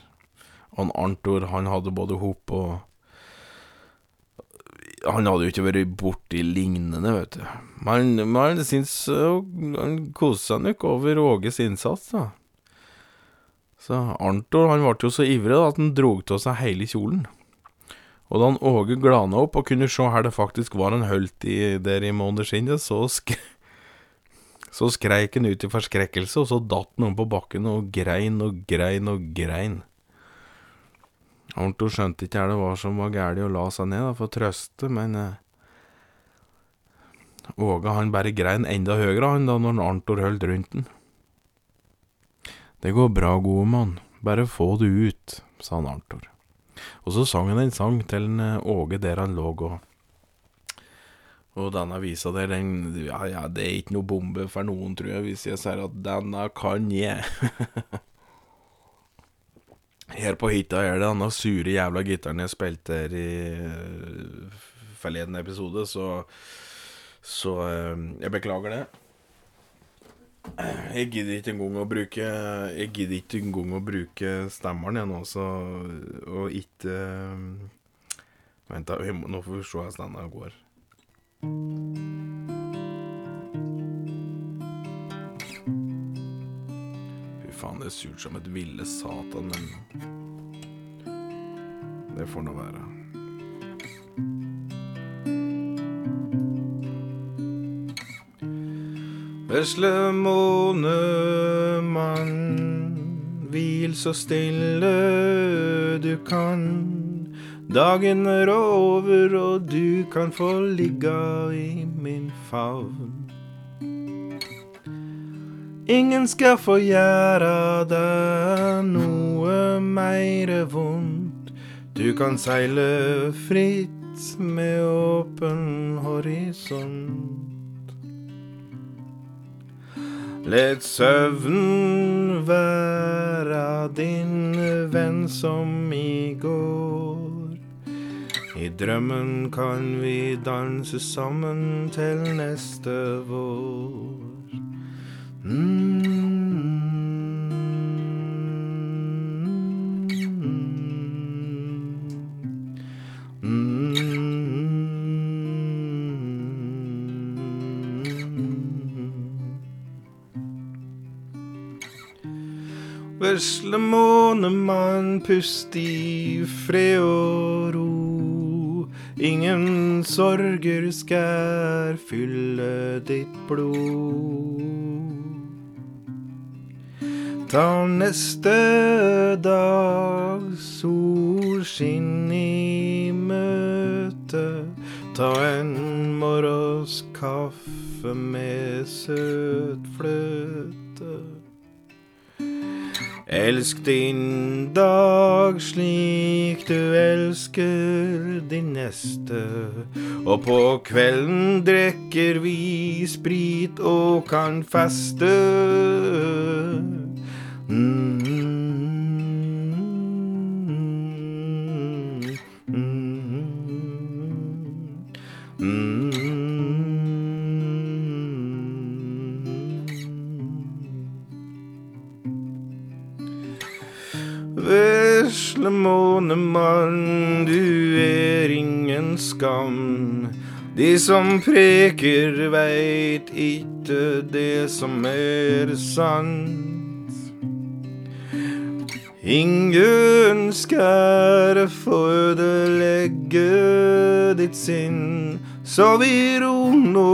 Han Arntor, han hadde både hop og Han hadde jo ikke vært borti lignende, vet du. Men, men jeg øh, han koste seg nok over Åges innsats, da. Så Arntor han ble jo så ivrig da, at han drog av seg hele kjolen. Og da han Åge glana opp og kunne se her det faktisk var en hølt i, der i måneskinnet, så sk så skreik han ut i forskrekkelse, og så datt han om på bakken og grein og grein og grein. Arntor skjønte ikke hva det var som var galt, og la seg ned da, for å trøste, men eh, Åge han bare grein enda høyere han da når Arntor holdt rundt den. Det går bra, gode mann, bare få det ut, sa han Arntor. Og så sang han en sang til en eh, Åge der han lå og Og denne visa der, den Ja, ja, det er ikke noe bombe for noen, tror jeg, hvis jeg sier at denne kan jeg. *laughs* Her på hytta er det denne sure jævla gitaren jeg spilte her i eh, forleden episode, så Så eh, jeg beklager det. Jeg gidder ikke engang å bruke Jeg gidder ikke engang å bruke stemmeren igjen nå, så Og ikke eh, Vent, da. Nå får vi se hvordan denne går. Fy faen, det er surt som et ville satan, men Det får nå være. Vesle månemann, hvil så stille du kan. Dagen er over, og du kan få ligga i min favn. Ingen skal få gjøre deg noe meire vondt. Du kan seile fritt med åpen horisont. Let søvn være din venn som i går. I drømmen kan vi danse sammen til neste vår. Mm. Vesle månemann, pust i fred og ro. Ingen sorger skal fylle ditt blod. Ta neste dag solskinn i møte. Ta en morgens kaffe med søt fløte. Elsk din dag slik du elsker din neste. Og på kvelden drikker vi sprit og kan feste. Mm. Mm. Vesle månemann, du er ingen skam. De som preker veit ikke det som er sant. Ingen skal få ødelegge ditt sinn, så vi ro nå.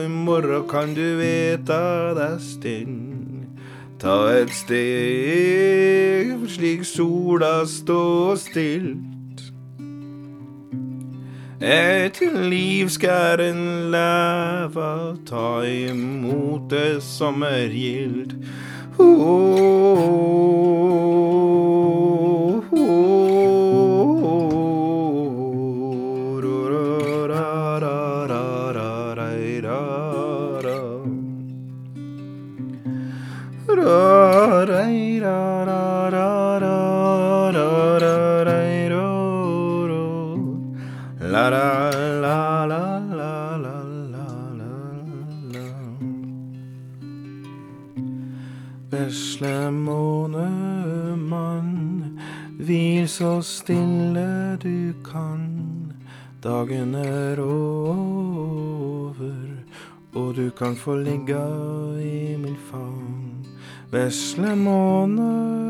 I morgen kan du veta deg stinn. Ta et steg slik sola står stilt. Et liv skal en leve, ta imot det som er gildt. La Dagen er over, og du kan få ligge i min favn. Vesle månemann,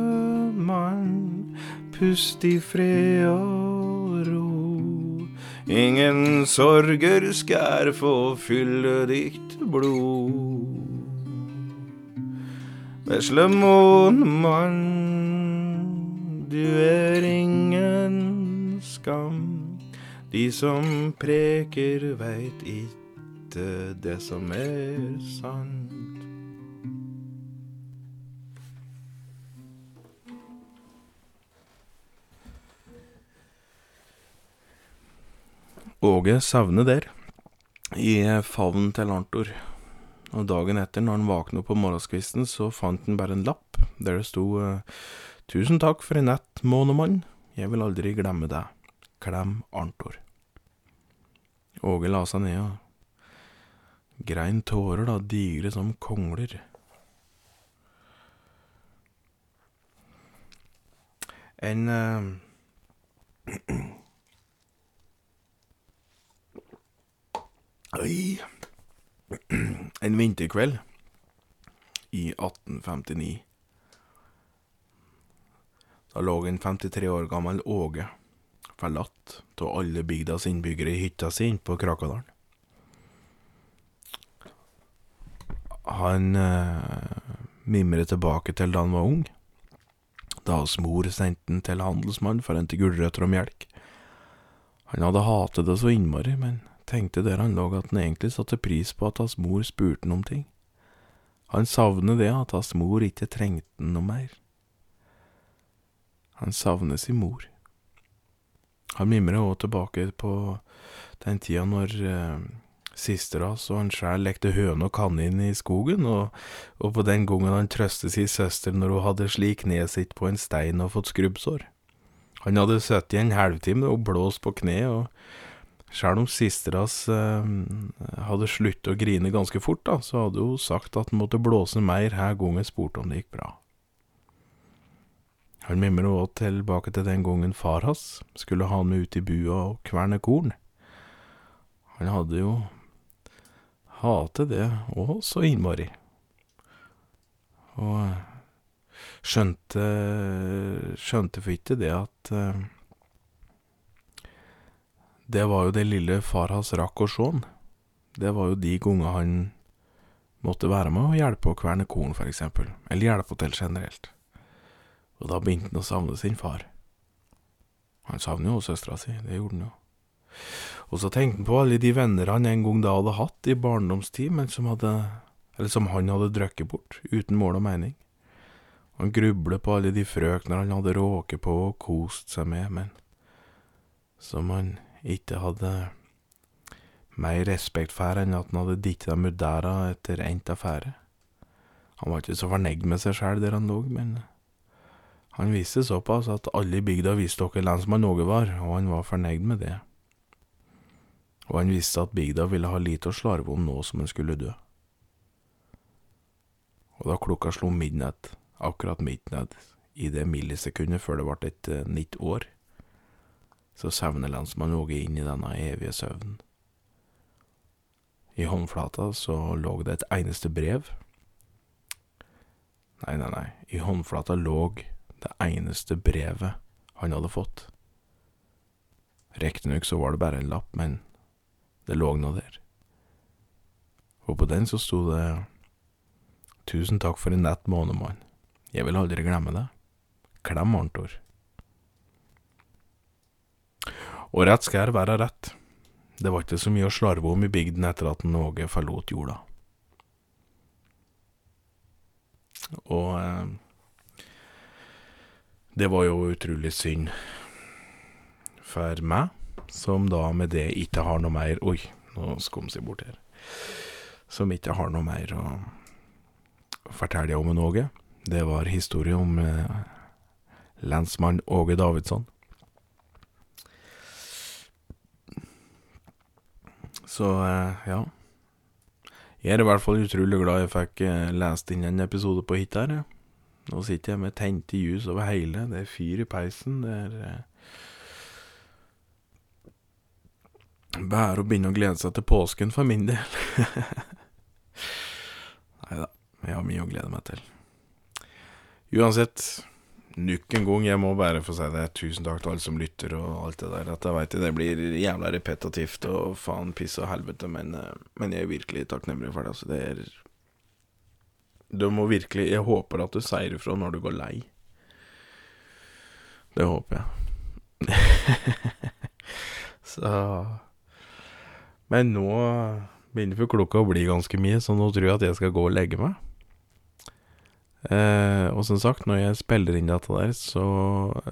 pust i fred og ro. Ingen sorger skal få fylle ditt blod. Vesle månemann, du er ingen skam. De som preker veit ikke det som er sant. Åge savner der, i favnen til Arntor. Og dagen etter, når han våkna på morgenskvisten, så fant han bare en lapp der det sto eh, Tusen takk for en nett månemann, jeg vil aldri glemme deg. Klem Arntor. Åge la seg ned og grein tårer, da, digre som kongler. En uh, *clears throat* Oi. *clears throat* En vinterkveld i 1859. Da lå en 53 år gammel Åge forlatt av alle bygdas innbyggere i hytta si på Krakadalen. Han eh, mimret tilbake til da han var ung, da hans mor sendte han til handelsmann for å hente gulrøtter og melk. Han hadde hatet det så innmari, men tenkte der han lå at han egentlig satte pris på at hans mor spurte han om ting. Han savner det at hans mor ikke trengte han noe mer. Han savner sin mor. Han mimrer òg tilbake på den tida når eh, sistera og han sjæl lekte høne og kanin i skogen, og, og på den gangen han trøstet sin søster når hun hadde slik kneet sitt på en stein og fått skrubbsår. Han hadde sittet i en halvtime og blåst på kne, og sjæl om sisteras eh, hadde sluttet å grine ganske fort, da, så hadde hun sagt at han måtte blåse mer her gangen spurte om det gikk bra. Han mimrer òg tilbake til den gangen far hans skulle ha han med ut i bua og kverne korn. Han hadde jo hatet det òg så innmari. Og skjønte skjønte for ikke det at eh, Det var jo det lille far hans rakk å sjå han. Det var jo de gangene han måtte være med og hjelpe å kverne korn, for eksempel. Eller hjelpe til generelt. Og da begynte han å savne sin far. Han savner jo søstera si, det gjorde han jo. Og så tenkte han på alle de venner han en gang da hadde hatt i barndomstid, men som hadde Eller som han hadde drukket bort, uten mål og mening. Han grublet på alle de frøkner han hadde råket på og kost seg med, men som han ikke hadde mer respekt for enn at han hadde ditt dem ut dæra etter endt affære. Han var ikke så fornøyd med seg sjæl der han lå, men han visste såpass at alle i bygda visste hvem lensmann Åge var, og han var fornøyd med det. Og han visste at bygda ville ha lite å slarve om nå som han skulle dø. Og da klokka slo midnatt, akkurat midnatt, i det millisekundet før det ble et uh, nytt år, så sevner lensmann Åge inn i denne evige søvnen. I håndflata så lå det et eneste brev. Nei, nei, nei, i håndflata lå det eneste brevet han hadde fått. Riktignok så var det bare en lapp, men det lå nå der. Og på den så sto det Tusen takk for en nett månemann. Jeg vil aldri glemme det. Klem Arntor. Og rett skal være rett. Det var ikke så mye å slarve om i bygden etter at Åge forlot jorda. Og eh, det var jo utrolig synd for meg, som da med det ikke har noe mer Oi, nå skumser jeg bort her. Som ikke har noe mer å fortelle om en Åge. Det var historie om eh, lensmann Åge Davidsson. Så eh, ja. Jeg er i hvert fall utrolig glad jeg fikk eh, lest inn en episode på hit her. Ja. Nå sitter jeg med tente ljus over hele. Det er fyr i peisen. Det er eh, Bare å begynne å glede seg til påsken for min del. *laughs* Nei da, jeg har mye å glede meg til. Uansett, nok en gang, jeg må bare få si det. Tusen takk til alle som lytter og alt det der. At jeg veit det blir jævla repetitivt og faen piss og helvete, men, eh, men jeg er virkelig takknemlig for det. Altså, det er Du må virkelig Jeg håper at du sier ifra når du går lei. Det håper jeg. *laughs* Så Men nå begynner for klokka å bli ganske mye, så nå tror jeg at jeg skal gå og legge meg. Eh, og som sagt, når jeg spiller inn dette der, så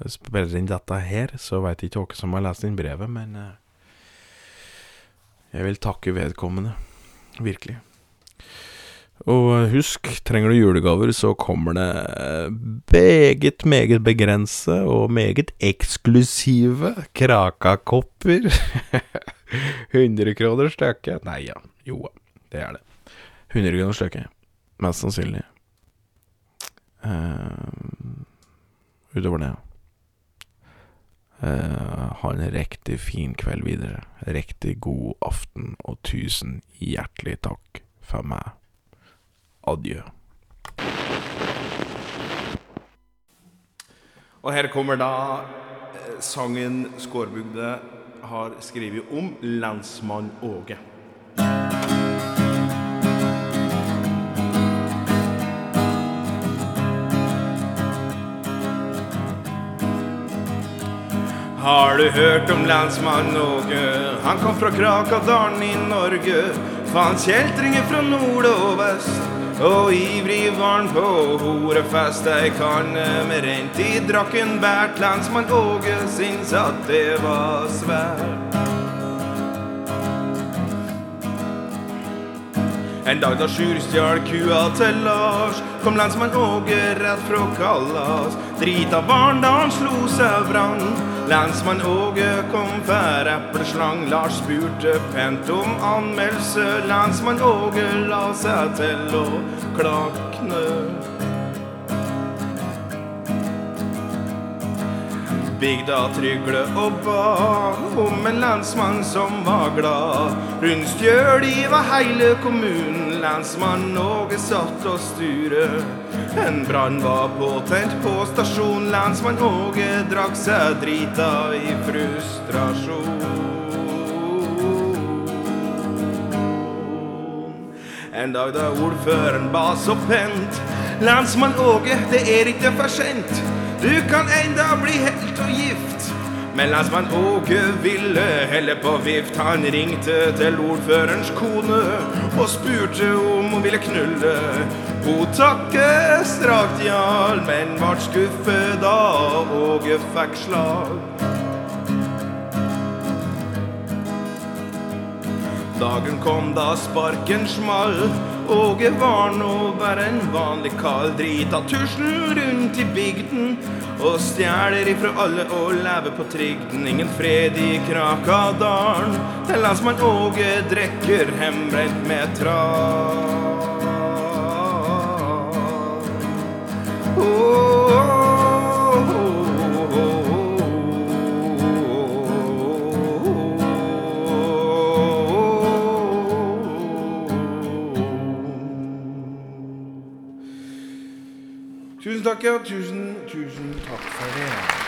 spiller inn dette her, så veit ikke dere som har lest inn brevet, men eh, jeg vil takke vedkommende. Virkelig. Og husk, trenger du julegaver, så kommer det meget, meget begrense og meget eksklusive Kraka-kopper. *laughs* 100 kroner stykket. Nei ja, jo det er det. 100 kroner stykket. Mest sannsynlig. Uh, utover det uh, Ha en riktig fin kveld videre. Riktig god aften, og tusen hjertelig takk for meg. Adjø. Og her kommer da eh, sangen Skårbygde har skrevet om lensmann Åge. Har du hørt om lensmann Åge? Han kom fra Krakadalen i Norge. Faen kjeltringer fra nord og vest. Og ivrig var han på horefest. Ei kanne med rent i drakken bært. Lensmann Åge syns at det var svært. En dag da Sjur stjal kua til Lars, kom lensmann Åge rett fra Kallas. Drita varn da han slo seg vrang. Lensmann Åge kom for epleslang. Lars spurte pent om anmeldelse. Lensmann Åge la seg til å klakne. Bygda trygle og ba om en lensmann som var glad. Rundstjøl i var heile kommunen, lensmann Åge satt og sture. En brann var påtent på stasjon, lensmann Åge drakk seg drita i frustrasjon. En dag da ordføreren ba så pent, lensmann Åge, det er ikke for sent. Du kan enda bli helt og gift. Men lensmann Åge ville helle på vift. Han ringte til ordførerens kone og spurte om hun ville knulle. Hun takket strakt jarl, men vart skuffet da Åge fikk slag. Dagen kom da sparken small. Åge var nå bare en vanlig kall. Drita tusjen rundt i bygden og stjeler ifra alle og lever på trygden. Ingen fred i Krakadalen. En lensmann Åge drikker hembrent med tran. Tusen takk, ja. Tusen, tusen takk for det.